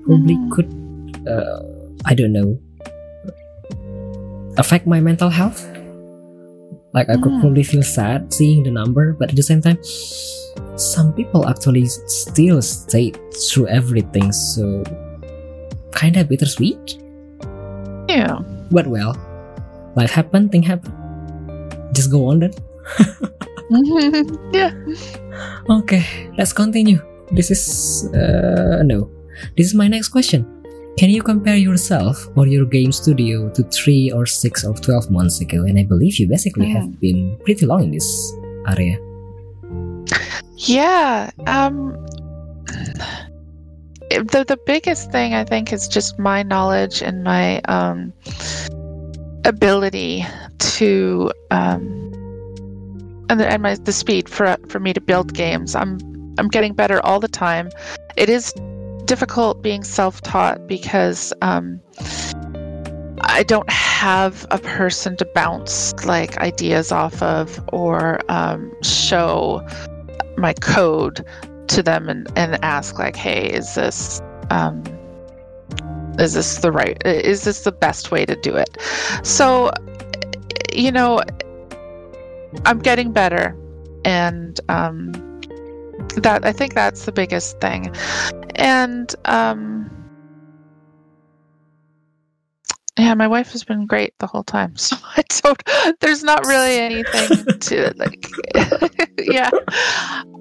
probably Mhm. could uh, i don't know affect my mental health like i could Mhm. probably feel sad seeing the number but at the same time some people actually still stay through everything so kind of bittersweet Yeah. but well life happen thing happen just go on then yeah. Okay, let's continue. This is uh no. This is my next question. Can you compare yourself or your game studio to three or six or twelve months ago? And I believe you basically have been pretty long in this area. Yeah. Um, the the biggest thing I think is just my knowledge and my um, ability to um, and the, and my the speed for for me to build games. I'm I'm getting better all the time. It is difficult being self taught because um, I don't have a person to bounce like ideas off of or um, show my code to them and, and ask like hey is this um, is this the right is this the best way to do it? So you know i'm getting better and um, that i think that's the biggest thing. And um, yeah my wife has been great the whole time. So i don't there's not really anything to like yeah.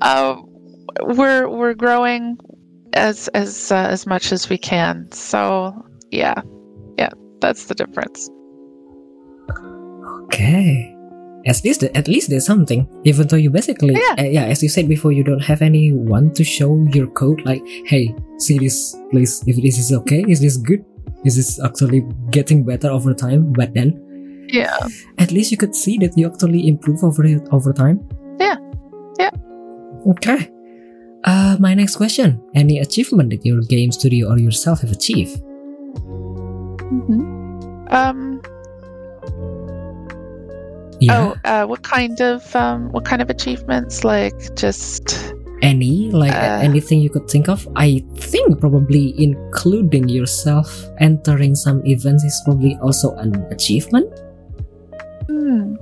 Um, we're we're growing as as uh, as much as we can. So yeah, yeah, that's the difference. Okay. At least, at least there's something. Even though you basically, Yeah. uh, yeah, as you said before, you don't have anyone to show your code. Like, hey, see this, please. If this is okay, is this good? Is this actually getting better over time? But then, Yeah, at least you could see that you actually improve over over time. Yeah. Yeah. Okay. Uh, my next question: Any achievement that your game studio or yourself have achieved? um. Yeah. Oh, uh, what kind of um, what kind of achievements? Like just Any like Uh, anything you could think of? I think probably including yourself entering some events is probably also an achievement. hmm.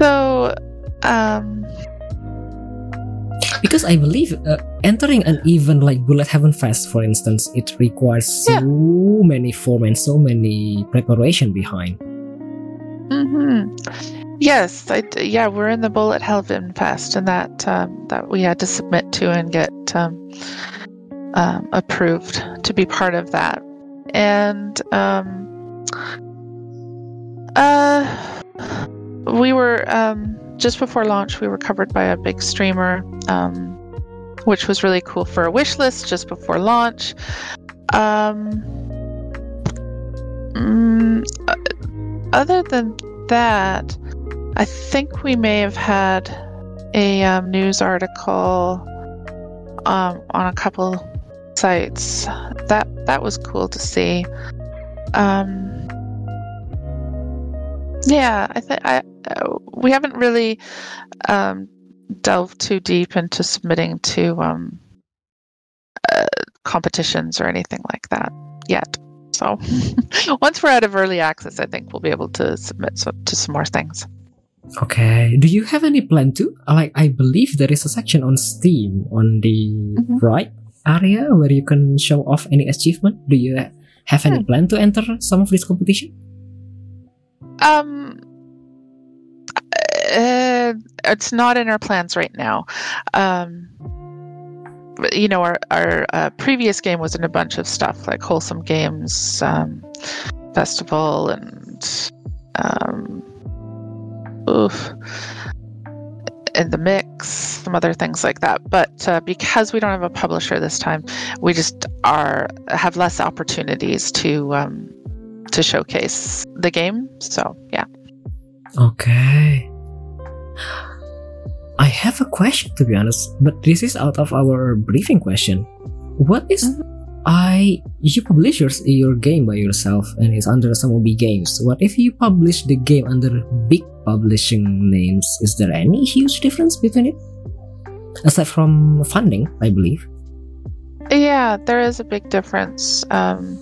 So, um, Because I believe uh, entering an event like Bullet Heaven Fest, for instance, it requires so Yeah. many form and so many preparation behind. hmm Yes, I yeah, we're in the Bullet Heaven Fest, and that um, that we had to submit to and get um, um, approved to be part of that. And um, uh, we were um, just before launch. We were covered by a big streamer, um, which was really cool for a wish list just before launch. Um, mm, uh, other than that, I think we may have had a um, news article um, on a couple sites. That that was cool to see. Um, yeah, I think I we haven't really um, delved too deep into submitting to um, uh, competitions or anything like that yet. So once we're out of early access, I think we'll be able to submit so, to some more things. Okay. Do you have any plan to? Like, I believe there is a section on Steam on the Mhm. right area where you can show off any achievement. Do you have any Hmm. plan to enter some of this competition? Um, uh, it's not in our plans right now. Um, you know, our our uh, previous game was in a bunch of stuff like Wholesome Games um, Festival and um, oof, in the mix, some other things like that. But uh, because we don't have a publisher this time, we just are have less opportunities to um, to showcase the game. So yeah. Okay. I have a question to be honest, but this is out of our briefing question. What is Mhm. I you publish your, your game by yourself and it's under Samobee Games. What if you publish the game under big publishing names? Is there any huge difference between it? Aside from funding, I believe. Yeah, there is a big difference um,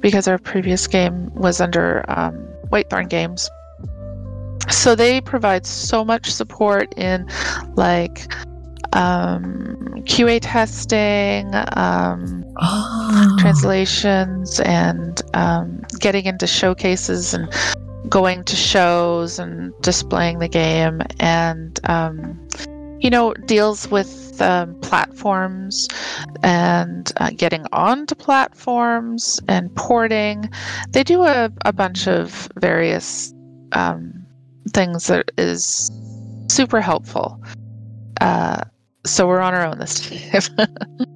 because our previous game was under um, Whitethorn Games. So they provide so much support in like um, QA testing, um, Oh, translations, and um, getting into showcases and going to shows and displaying the game, and um, you know deals with um, platforms and uh, getting onto platforms and porting. They do a, a bunch of various um, things that is super helpful. Uh, so we're on our own this time.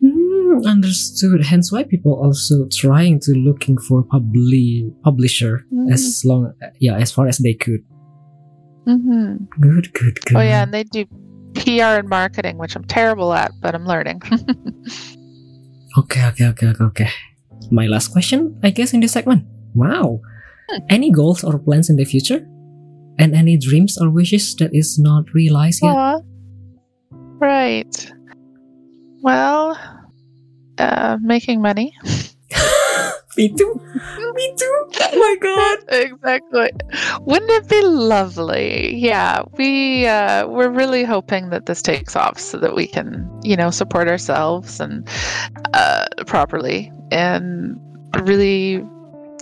Hmm, understood. Hence why people also trying to looking for publi- publisher Mhm. as long yeah as far as they could. hmm Good, good, good. Oh yeah, and they do PR and marketing, which I'm terrible at, but I'm learning. Okay, okay, okay, okay, okay. My last question, I guess, in this segment. Wow. Hmm. Any goals or plans in the future? And any dreams or wishes that is not realized yet? Right. Well, uh, making money. Me too. Me too. Oh my god. exactly. Wouldn't it be lovely? Yeah, we uh, we're really hoping that this takes off so that we can, you know, support ourselves and uh, properly and really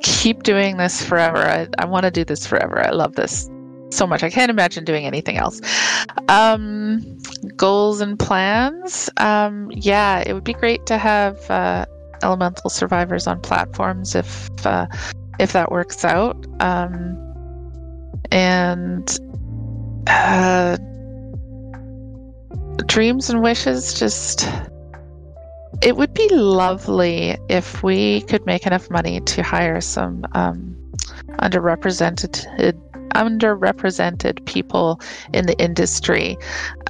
keep doing this forever. I, I want to do this forever. I love this so much. I can't imagine doing anything else. Um, goals and plans. Um, yeah, it would be great to have uh, elemental survivors on platforms if uh, if that works out. Um, and uh, dreams and wishes just. It would be lovely if we could make enough money to hire some um, underrepresented underrepresented people in the industry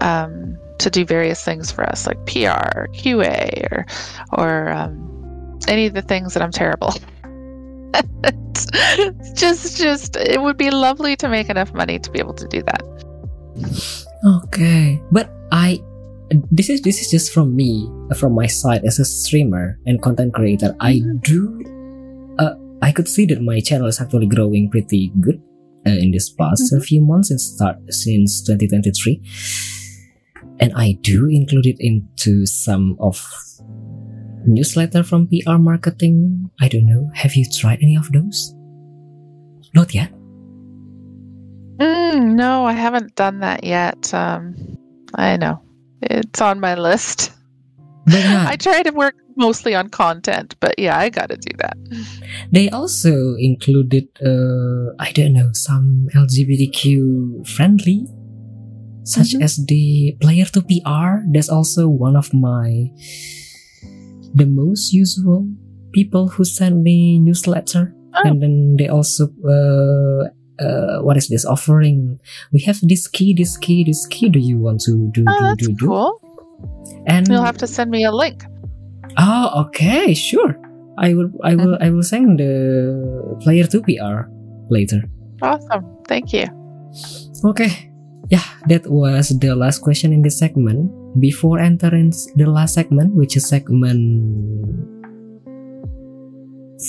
um, to do various things for us, like PR, or QA, or or um, any of the things that I'm terrible. Just, just it would be lovely to make enough money to be able to do that. Okay, but I this is this is just from me from my side as a streamer and content creator. I Mhm. do uh, I could see that my channel is actually growing pretty good uh, in this past Mhm. few months since start since 2023. and I do include it into some of newsletter from PR marketing. I don't know. Have you tried any of those? Not yet. Mm, no, I haven't done that yet. Um, I know it's on my list. But yeah, I try to work mostly on content, but yeah, I got to do that. they also included, uh, I don't know, some LGBTQ friendly, such Mhm. as the player to PR. That's also one of my the most usual people who send me newsletter, Oh. and then they also uh, uh, what is this offering? We have this key, this key, this key. Do you want to do Oh, do that's do do? cool. And You'll have to send me a link. Oh, okay, sure. I will, I will, I will send the player to PR later. Awesome. Thank you. Okay. Yeah, that was the last question in this segment. Before entering the last segment, which is segment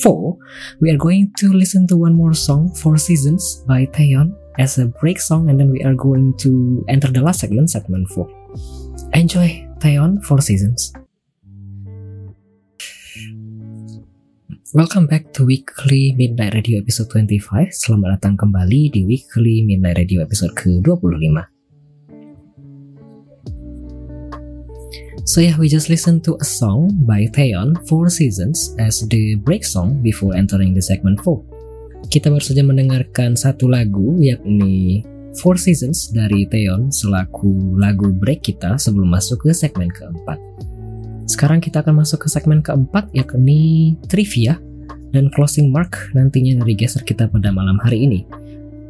four, we are going to listen to one more song, Four Seasons by Taeyeon, as a break song, and then we are going to enter the last segment, segment four. Enjoy Taeyeon, Four Seasons. Welcome back to Weekly Midnight Radio episode 25. Selamat datang kembali di Weekly Midnight Radio episode ke-25. So yeah, we just listened to a song by Taeyeon, Four Seasons, as the break song before entering the segment 4. Kita baru saja mendengarkan satu lagu, yakni Four Seasons dari Taeyeon selaku lagu break kita sebelum masuk ke segmen keempat. Sekarang kita akan masuk ke segmen keempat, yakni trivia dan closing mark nantinya dari geser kita pada malam hari ini.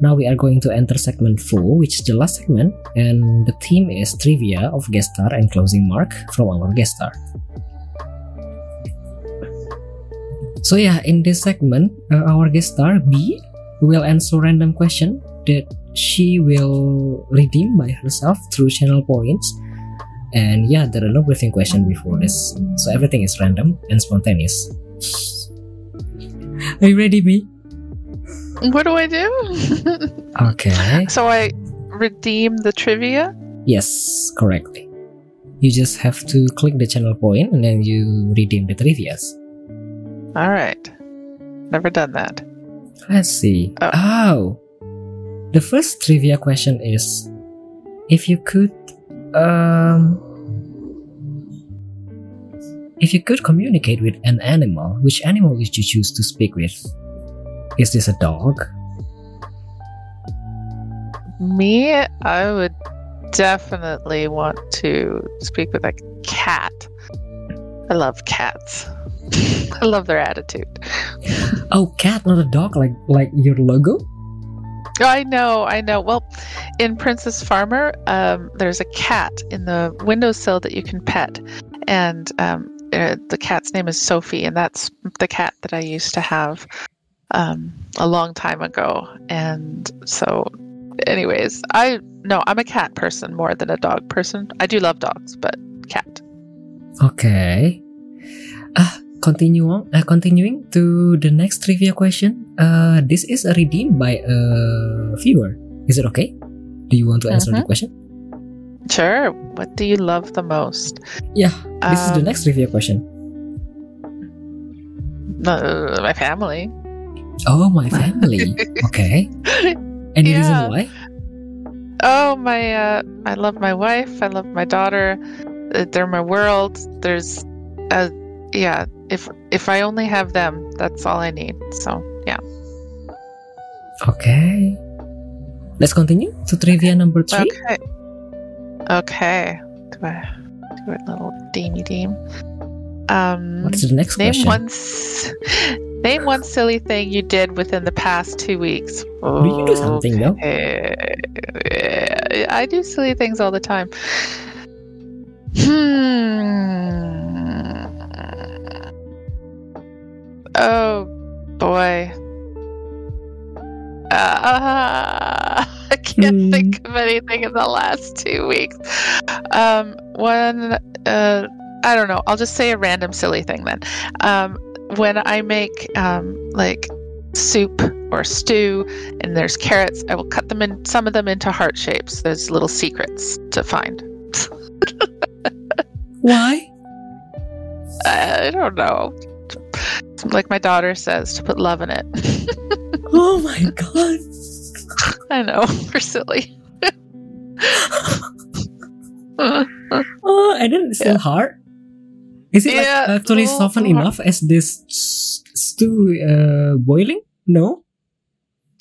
Now we are going to enter segment 4, which is the last segment, and the theme is trivia of guest star and closing mark from our guest star. So yeah, in this segment, uh, our guest star B will answer random question that she will redeem by herself through channel points. And yeah, there are no briefing question before this, so everything is random and spontaneous. Are you ready, me? What do I do? Okay. so I redeem the trivia. Yes, correctly. You just have to click the channel point and then you redeem the trivias. All right. Never done that. Let's see. Oh. Oh. The first trivia question is if you could um if you could communicate with an animal, which animal would you choose to speak with? Is this a dog? Me, I would definitely want to speak with a cat. I love cats. I love their attitude. Oh, cat, not a dog, like like your logo? I know, I know. Well, in Princess Farmer, um, there's a cat in the windowsill that you can pet, and um, uh, the cat's name is Sophie, and that's the cat that I used to have um, a long time ago. And so, anyways, I no, I'm a cat person more than a dog person. I do love dogs, but cat. Okay. Uh, continue on, uh, continuing to the next trivia question. Uh, this is redeemed by a viewer. Is it okay? Do you want to answer the Mhm. question? Sure. What do you love the most? Yeah, this is the Um, next trivia question. Uh, my family. Oh, my family. okay. Any Yeah. reason why? Oh my! Uh, I love my wife. I love my daughter. Uh, They're my world. There's, uh, yeah. If if I only have them, that's all I need. So yeah. Okay. Let's continue to trivia number three. Okay. Okay. Do I do a little deemy deem? Um, What is the next name question? one. Name one silly thing you did within the past two weeks. Do you do something though? Eh, I do silly things all the time. Hmm. Oh boy. Uh, I can't Hmm. think of anything in the last two weeks. Um, one, uh, I don't know. I'll just say a random silly thing then. Um, when I make um, like soup or stew and there's carrots, I will cut them in some of them into heart shapes. There's little secrets to find. Why? I don't know. Like my daughter says, to put love in it. Oh my god. I know, we're silly. Oh, didn't it's still hard. Is it like, actually it's softened little enough as this stew uh, boiling? No.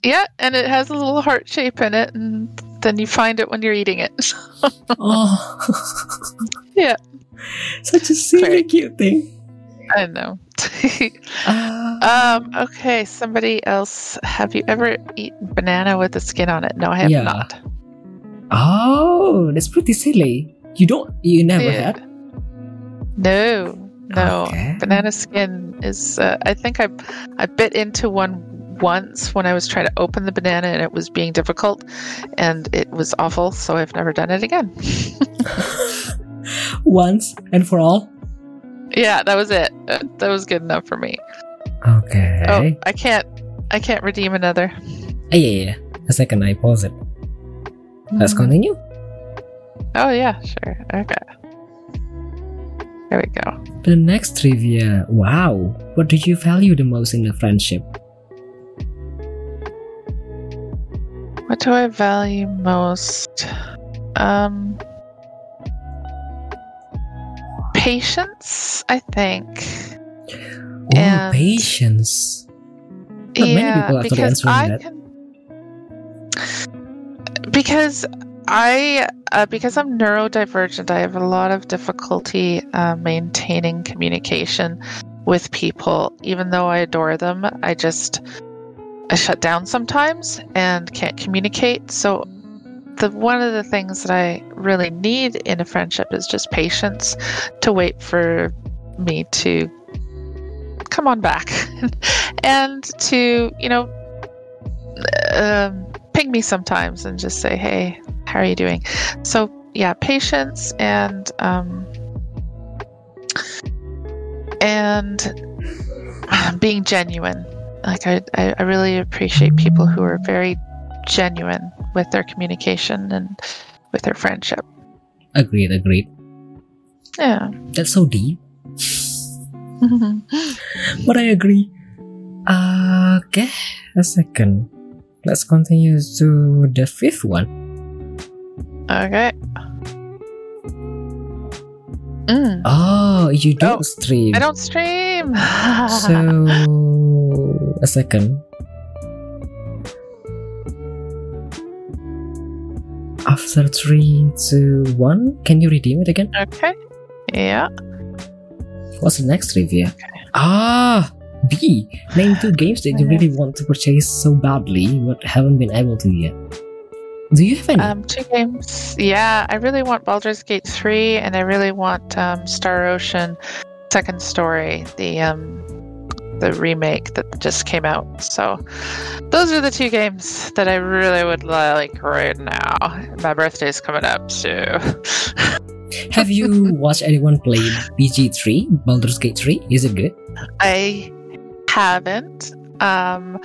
yeah, and it has a little heart shape in it, and then you find it when you're eating it. Oh. Yeah. Such a silly, cute thing. I know. Ah. um, okay, somebody else. Have you ever eaten banana with the skin on it? No, I have Yeah. not. oh, that's pretty silly. You don't. You never Yeah. had. No, no. Okay. Banana skin is. Uh, I think I, I bit into one once when I was trying to open the banana and it was being difficult, and it was awful. So I've never done it again. Once and for all. Yeah, that was it. Uh, That was good enough for me. Okay. Oh, I can't. I can't redeem another. Ah, yeah, yeah. A second, I pause it. Let's Mhm. continue. Oh yeah, sure. Okay. There we go. The next trivia. Wow. What do you value the most in a friendship? What do I value most? Um, patience, I think. Oh, And- patience. Not many yeah, because I that. can. Because I, uh, because I'm neurodivergent, I have a lot of difficulty uh, maintaining communication with people. Even though I adore them, I just I shut down sometimes and can't communicate. So the one of the things that I really need in a friendship is just patience to wait for me to come on back and to you know um, ping me sometimes and just say hey how are you doing? So yeah patience and um, and being genuine. Like I, I I really appreciate people who are very genuine with their communication and with their friendship Agreed, agreed. yeah That's so deep, but I agree. Uh, okay, a second. Let's continue to the fifth one. okay Mm, Oh, you don't Oh, stream. I don't stream. So, a second. After three, two, one, can you redeem it again? okay. Yeah. What's the next trivia? Ah, Bee. Name two games that you really want to purchase so badly but haven't been able to yet. Do you have any? Um, two games. Yeah, I really want Baldur's Gate 3 and I really want um, Star Ocean Second Story, the um, the remake that just came out. So those are the two games that I really would like right now. My birthday's coming up, so have you watched anyone play BG3, Baldur's Gate 3? Is it good? I haven't um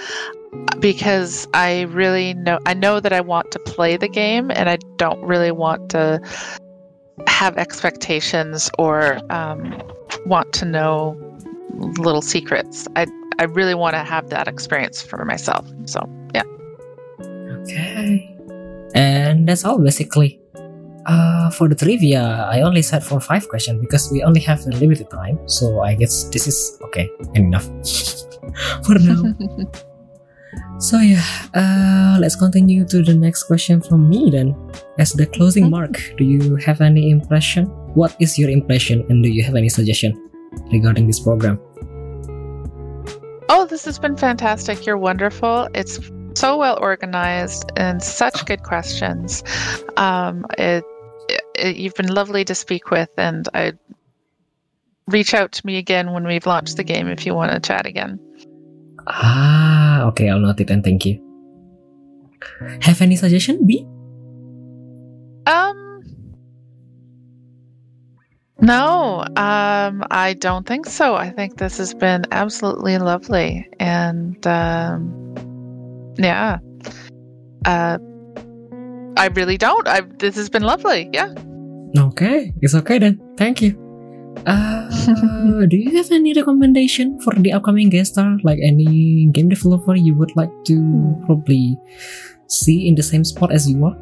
because I really know I know that I want to play the game and I don't really want to have expectations or um, want to know little secrets. I I really want to have that experience for myself. So yeah. Okay. And that's all basically. Uh, for the trivia, I only set for five questions because we only have a limited time. So I guess this is okay enough for now. so yeah, uh, let's continue to the next question from me then. As the closing mark, do you have any impression? What is your impression, and do you have any suggestion regarding this program? Oh, this has been fantastic. You're wonderful. It's so well organized and such good questions. Um, it, it, you've been lovely to speak with, and I reach out to me again when we've launched the game if you want to chat again. Ah, okay, I'll note it and thank you. Have any suggestion, Bee? Um, no, um, I don't think so. I think this has been absolutely lovely, and um, yeah, uh, I really don't. I this has been lovely. Yeah. Okay, it's okay then. Thank you. Uh, do you have any recommendation for the upcoming guest star? Like any game developer you would like to probably see in the same spot as you are?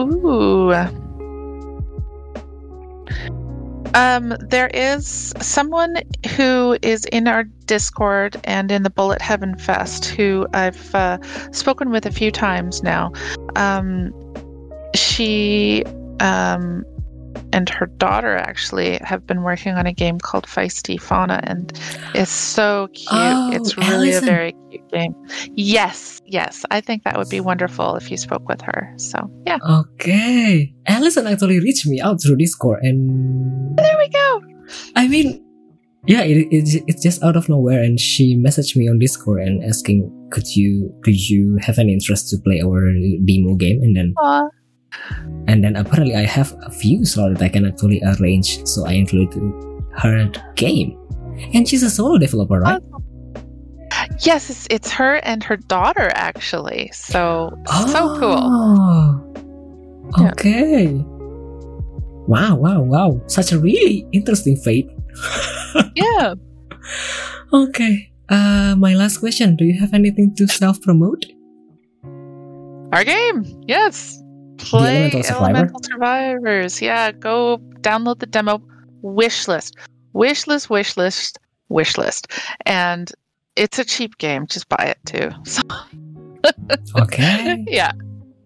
Ooh. Um, there is someone who is in our Discord and in the Bullet Heaven Fest who I've uh, spoken with a few times now. Um, she um, and her daughter actually have been working on a game called Feisty Fauna, and it's so cute. Oh, it's really Allison. a very cute game. Yes, yes, I think that would be wonderful if you spoke with her. So yeah, Okay. Allison actually reached me out through Discord and there we go. I mean, yeah, it, it, it's just out of nowhere and she messaged me on Discord and asking, could you, could you have an interest to play our demo game? And then, Aw. And then apparently I have a few slots that I can actually arrange. So I included her game. And she's a solo developer, right? Yes, it's, it's her and her daughter actually. So so cool. Oh, Yeah. Okay. Wow, wow, wow. Such a really interesting fate. Yeah. Okay. Uh, my last question. Do you have anything to self promote? Our game. Yes. Play Elemental? Elemental Survivors. Yeah, go download the demo. Wishlist. Wishlist, wishlist, wishlist. And it's a cheap game. Just buy it too. So Okay. yeah.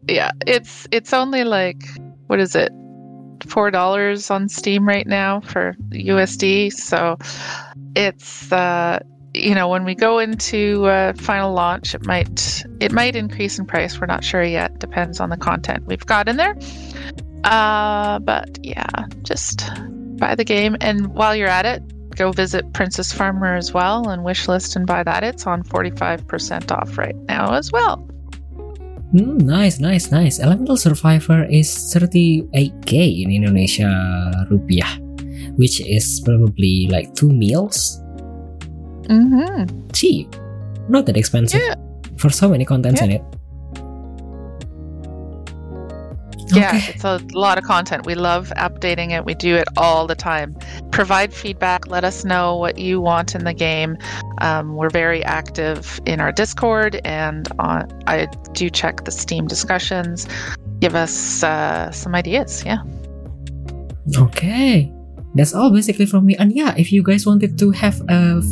Yeah. It's it's only like what is it? Four dollars on Steam right now for USD. So it's uh you know when we go into uh, final launch it might it might increase in price. We're not sure yet. Depends on the content we've got in there. Uh but yeah just buy the game. And while you're at it go visit princess farmer as well and wishlist and buy that. It's on 45% off right now as well. Hmm, nice, nice, nice. Elemental Survivor is 38k in Indonesia rupiah, which is probably like two meals. Mm-hmm. Cheap, not that expensive Yeah. for so many contents in it. Yeah, Okay. it's a lot of content. We love updating it. We do it all the time. Provide feedback. Let us know what you want in the game. Um, we're very active in our Discord, and on, I do check the Steam discussions. Give us uh, some ideas. Yeah. Okay, that's all basically from me. And yeah, if you guys wanted to have a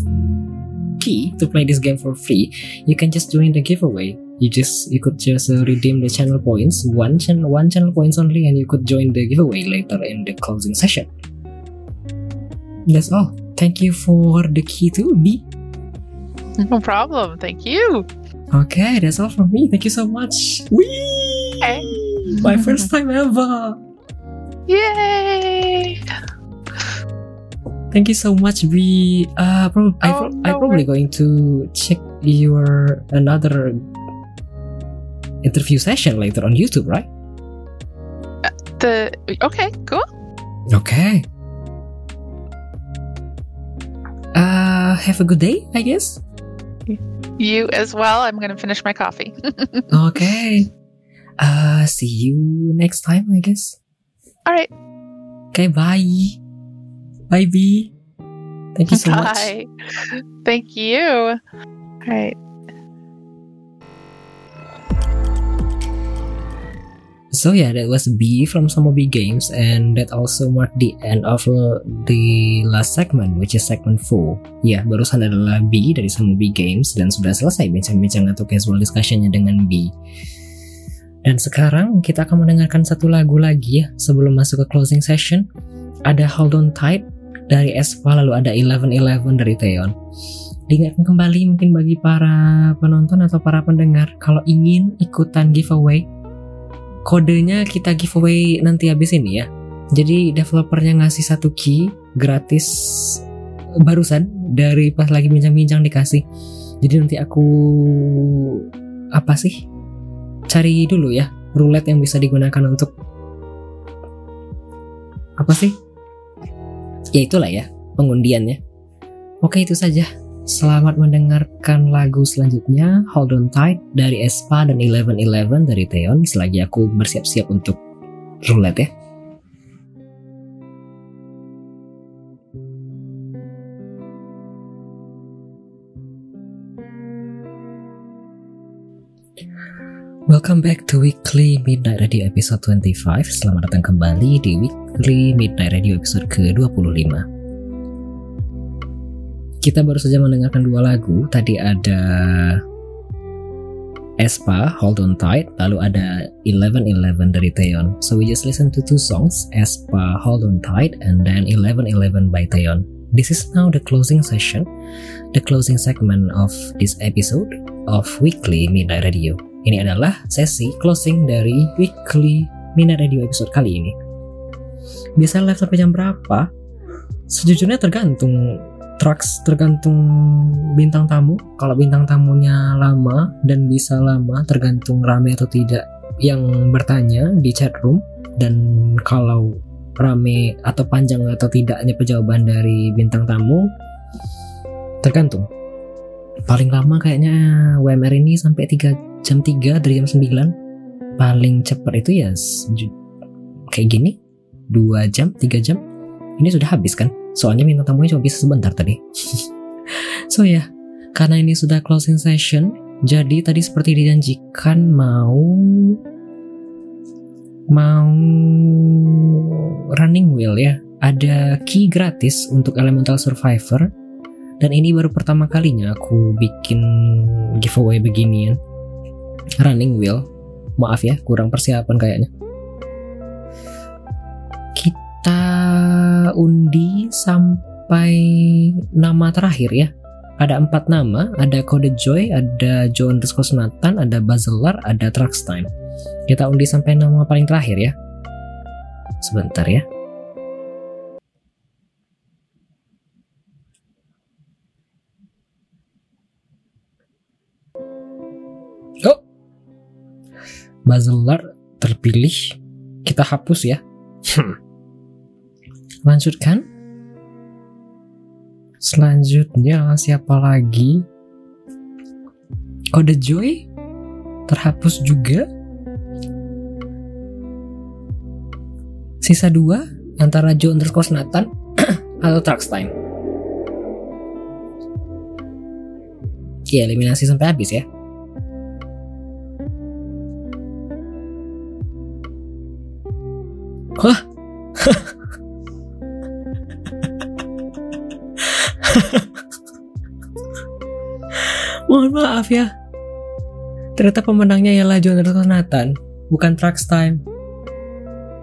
key to play this game for free, you can just join the giveaway. You just you could just uh, redeem the channel points, one channel one channel points only, and you could join the giveaway later in the closing session. That's all. Thank you for the key to Bee. No problem. Thank you. Okay, that's all from me. Thank you so much. Whee! Okay. My first time ever. Yay! Thank you so much. We uh, prob- I, Oh, pro- no I probably going to check your another interview session later on YouTube, right? The okay, cool. Okay. Uh, have a good day, I guess. You as well. I'm gonna finish my coffee. Okay. Uh, see you next time, I guess. All right. Okay, bye. Bye, B. Thank you so much. Bye. Thank you. All right. So yeah, that was B from Samobi Games, and that also marked the end of the last segment, which is segment 4. Ya, barusan adalah B dari Samobi Games, dan sudah selesai bincang-bincang atau casual discussionnya dengan B. Dan sekarang kita akan mendengarkan satu lagu lagi ya, sebelum masuk ke closing session. Ada Hold On Tight dari Espa, lalu ada 1111 dari Theon. Diingatkan kembali mungkin bagi para penonton atau para pendengar, kalau ingin ikutan giveaway, kodenya kita giveaway nanti habis ini ya. Jadi developernya ngasih satu key gratis barusan dari pas lagi bincang-bincang dikasih. Jadi nanti aku apa sih? Cari dulu ya roulette yang bisa digunakan untuk apa sih? Ya itulah ya pengundiannya. Oke itu saja. Selamat mendengarkan lagu selanjutnya Hold On Tight dari Espa dan 1111 dari Theon selagi aku bersiap-siap untuk roulette ya. Welcome back to Weekly Midnight Radio episode 25 Selamat datang kembali di Weekly Midnight Radio episode ke-25 Kita baru saja mendengarkan dua lagu. Tadi ada Espa, Hold On Tight. Lalu ada 1111 dari Taeyeon. So we just listen to two songs Espa, Hold On Tight And then 1111 by Taeyeon. This is now the closing session The closing segment of this episode of Weekly Midnight Radio ini adalah sesi closing dari weekly Mina Radio episode kali ini. Bisa live sampai jam berapa? Sejujurnya tergantung tracks, tergantung bintang tamu. Kalau bintang tamunya lama dan bisa lama, tergantung rame atau tidak yang bertanya di chat room. Dan kalau rame atau panjang atau tidaknya pejawaban dari bintang tamu, tergantung. Paling lama kayaknya WMR ini sampai 3 jam 3 dari jam 9 paling cepat itu ya kayak gini 2 jam 3 jam ini sudah habis kan? Soalnya minta tamunya cuma bisa sebentar tadi. So ya karena ini sudah closing session jadi tadi seperti dijanjikan mau mau running wheel ya. Ada key gratis untuk Elemental Survivor dan ini baru pertama kalinya aku bikin giveaway beginian running wheel. Maaf ya kurang persiapan kayaknya. Kita undi sampai nama terakhir ya. Ada empat nama ada kode joy ada John underscore Nathan ada Bazelar ada Trucks Time. Kita undi sampai nama paling terakhir ya. Sebentar ya Bazelar terpilih, kita hapus ya. Hmm. Lanjutkan. Selanjutnya siapa lagi? Kode Joy terhapus juga. Sisa dua antara Joe underscore Nathan atau Trucks Time. Ya eliminasi sampai habis ya. Hah? Mohon maaf ya. Ternyata pemenangnya ialah Jonathan Nathan, bukan Trucks Time.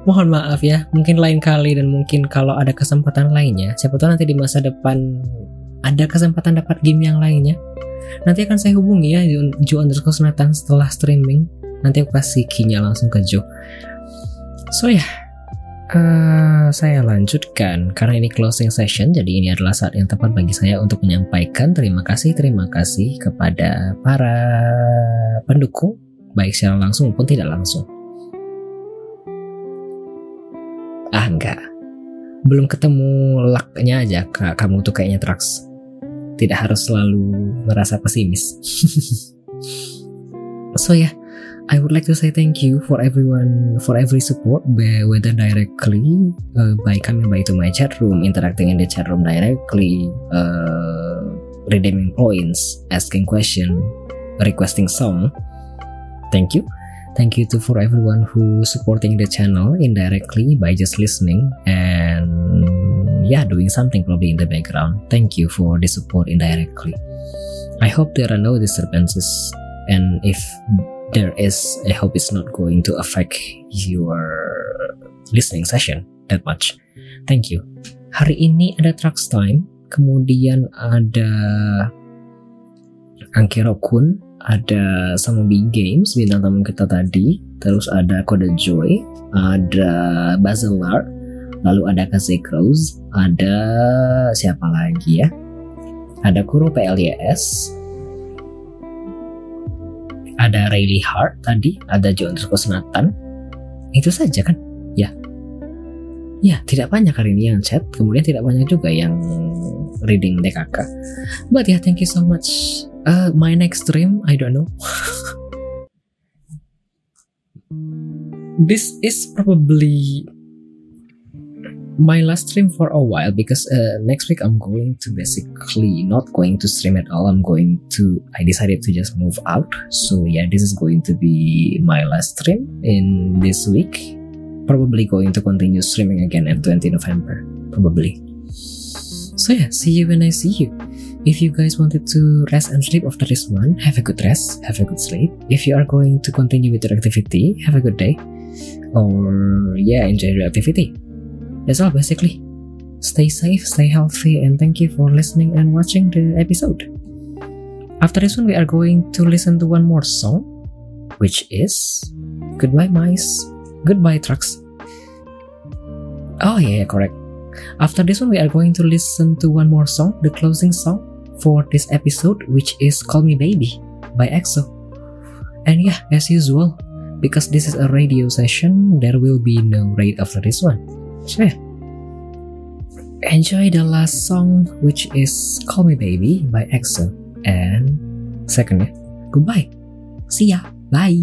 Mohon maaf ya, mungkin lain kali dan mungkin kalau ada kesempatan lainnya, siapa tahu nanti di masa depan ada kesempatan dapat game yang lainnya. Nanti akan saya hubungi ya Jo underscore Nathan setelah streaming. Nanti aku kasih key-nya langsung ke Jo. So ya, yeah Uh, saya lanjutkan karena ini closing session jadi ini adalah saat yang tepat bagi saya untuk menyampaikan terima kasih terima kasih kepada para pendukung baik secara langsung maupun tidak langsung. Ah enggak, belum ketemu lucknya aja kak kamu tuh kayaknya trucks. Tidak harus selalu merasa pesimis. so ya, yeah, I would like to say thank you for everyone for every support, whether directly uh, by coming by to my chat room, interacting in the chat room directly, uh, redeeming points, asking question, requesting song. Thank you. Thank you to for everyone who supporting the channel indirectly by just listening and yeah, doing something probably in the background. Thank you for the support indirectly. I hope there are no disturbances and if there is I hope it's not going to affect your listening session that much. Thank you. Hari ini ada Trucks Time, kemudian ada Angkero Kun, ada sama Big Games bintang tamu kita tadi, terus ada Kode Joy, ada Bazelar, lalu ada Kaze Crows, ada siapa lagi ya? Ada Kuro PLYS, ada Riley Hart tadi, ada John Nathan. Itu saja kan? Ya. Ya, tidak banyak hari ini yang chat, kemudian tidak banyak juga yang reading DKK. But yeah, thank you so much. Uh, my next stream, I don't know. This is probably my last stream for a while because uh, next week I'm going to basically not going to stream at all. I'm going to, I decided to just move out. So yeah, this is going to be my last stream in this week. Probably going to continue streaming again at 20 November. Probably. So yeah, see you when I see you. If you guys wanted to rest and sleep after this one, have a good rest, have a good sleep. If you are going to continue with your activity, have a good day. Or yeah, enjoy your activity. That's all basically. Stay safe, stay healthy, and thank you for listening and watching the episode. After this one, we are going to listen to one more song, which is Goodbye Mice, Goodbye Trucks. Oh, yeah, correct. After this one, we are going to listen to one more song, the closing song for this episode, which is Call Me Baby by EXO. And yeah, as usual, because this is a radio session, there will be no raid after this one. Yeah. Enjoy the last song, which is Call Me Baby by EXO. And secondly, goodbye. See ya. Bye.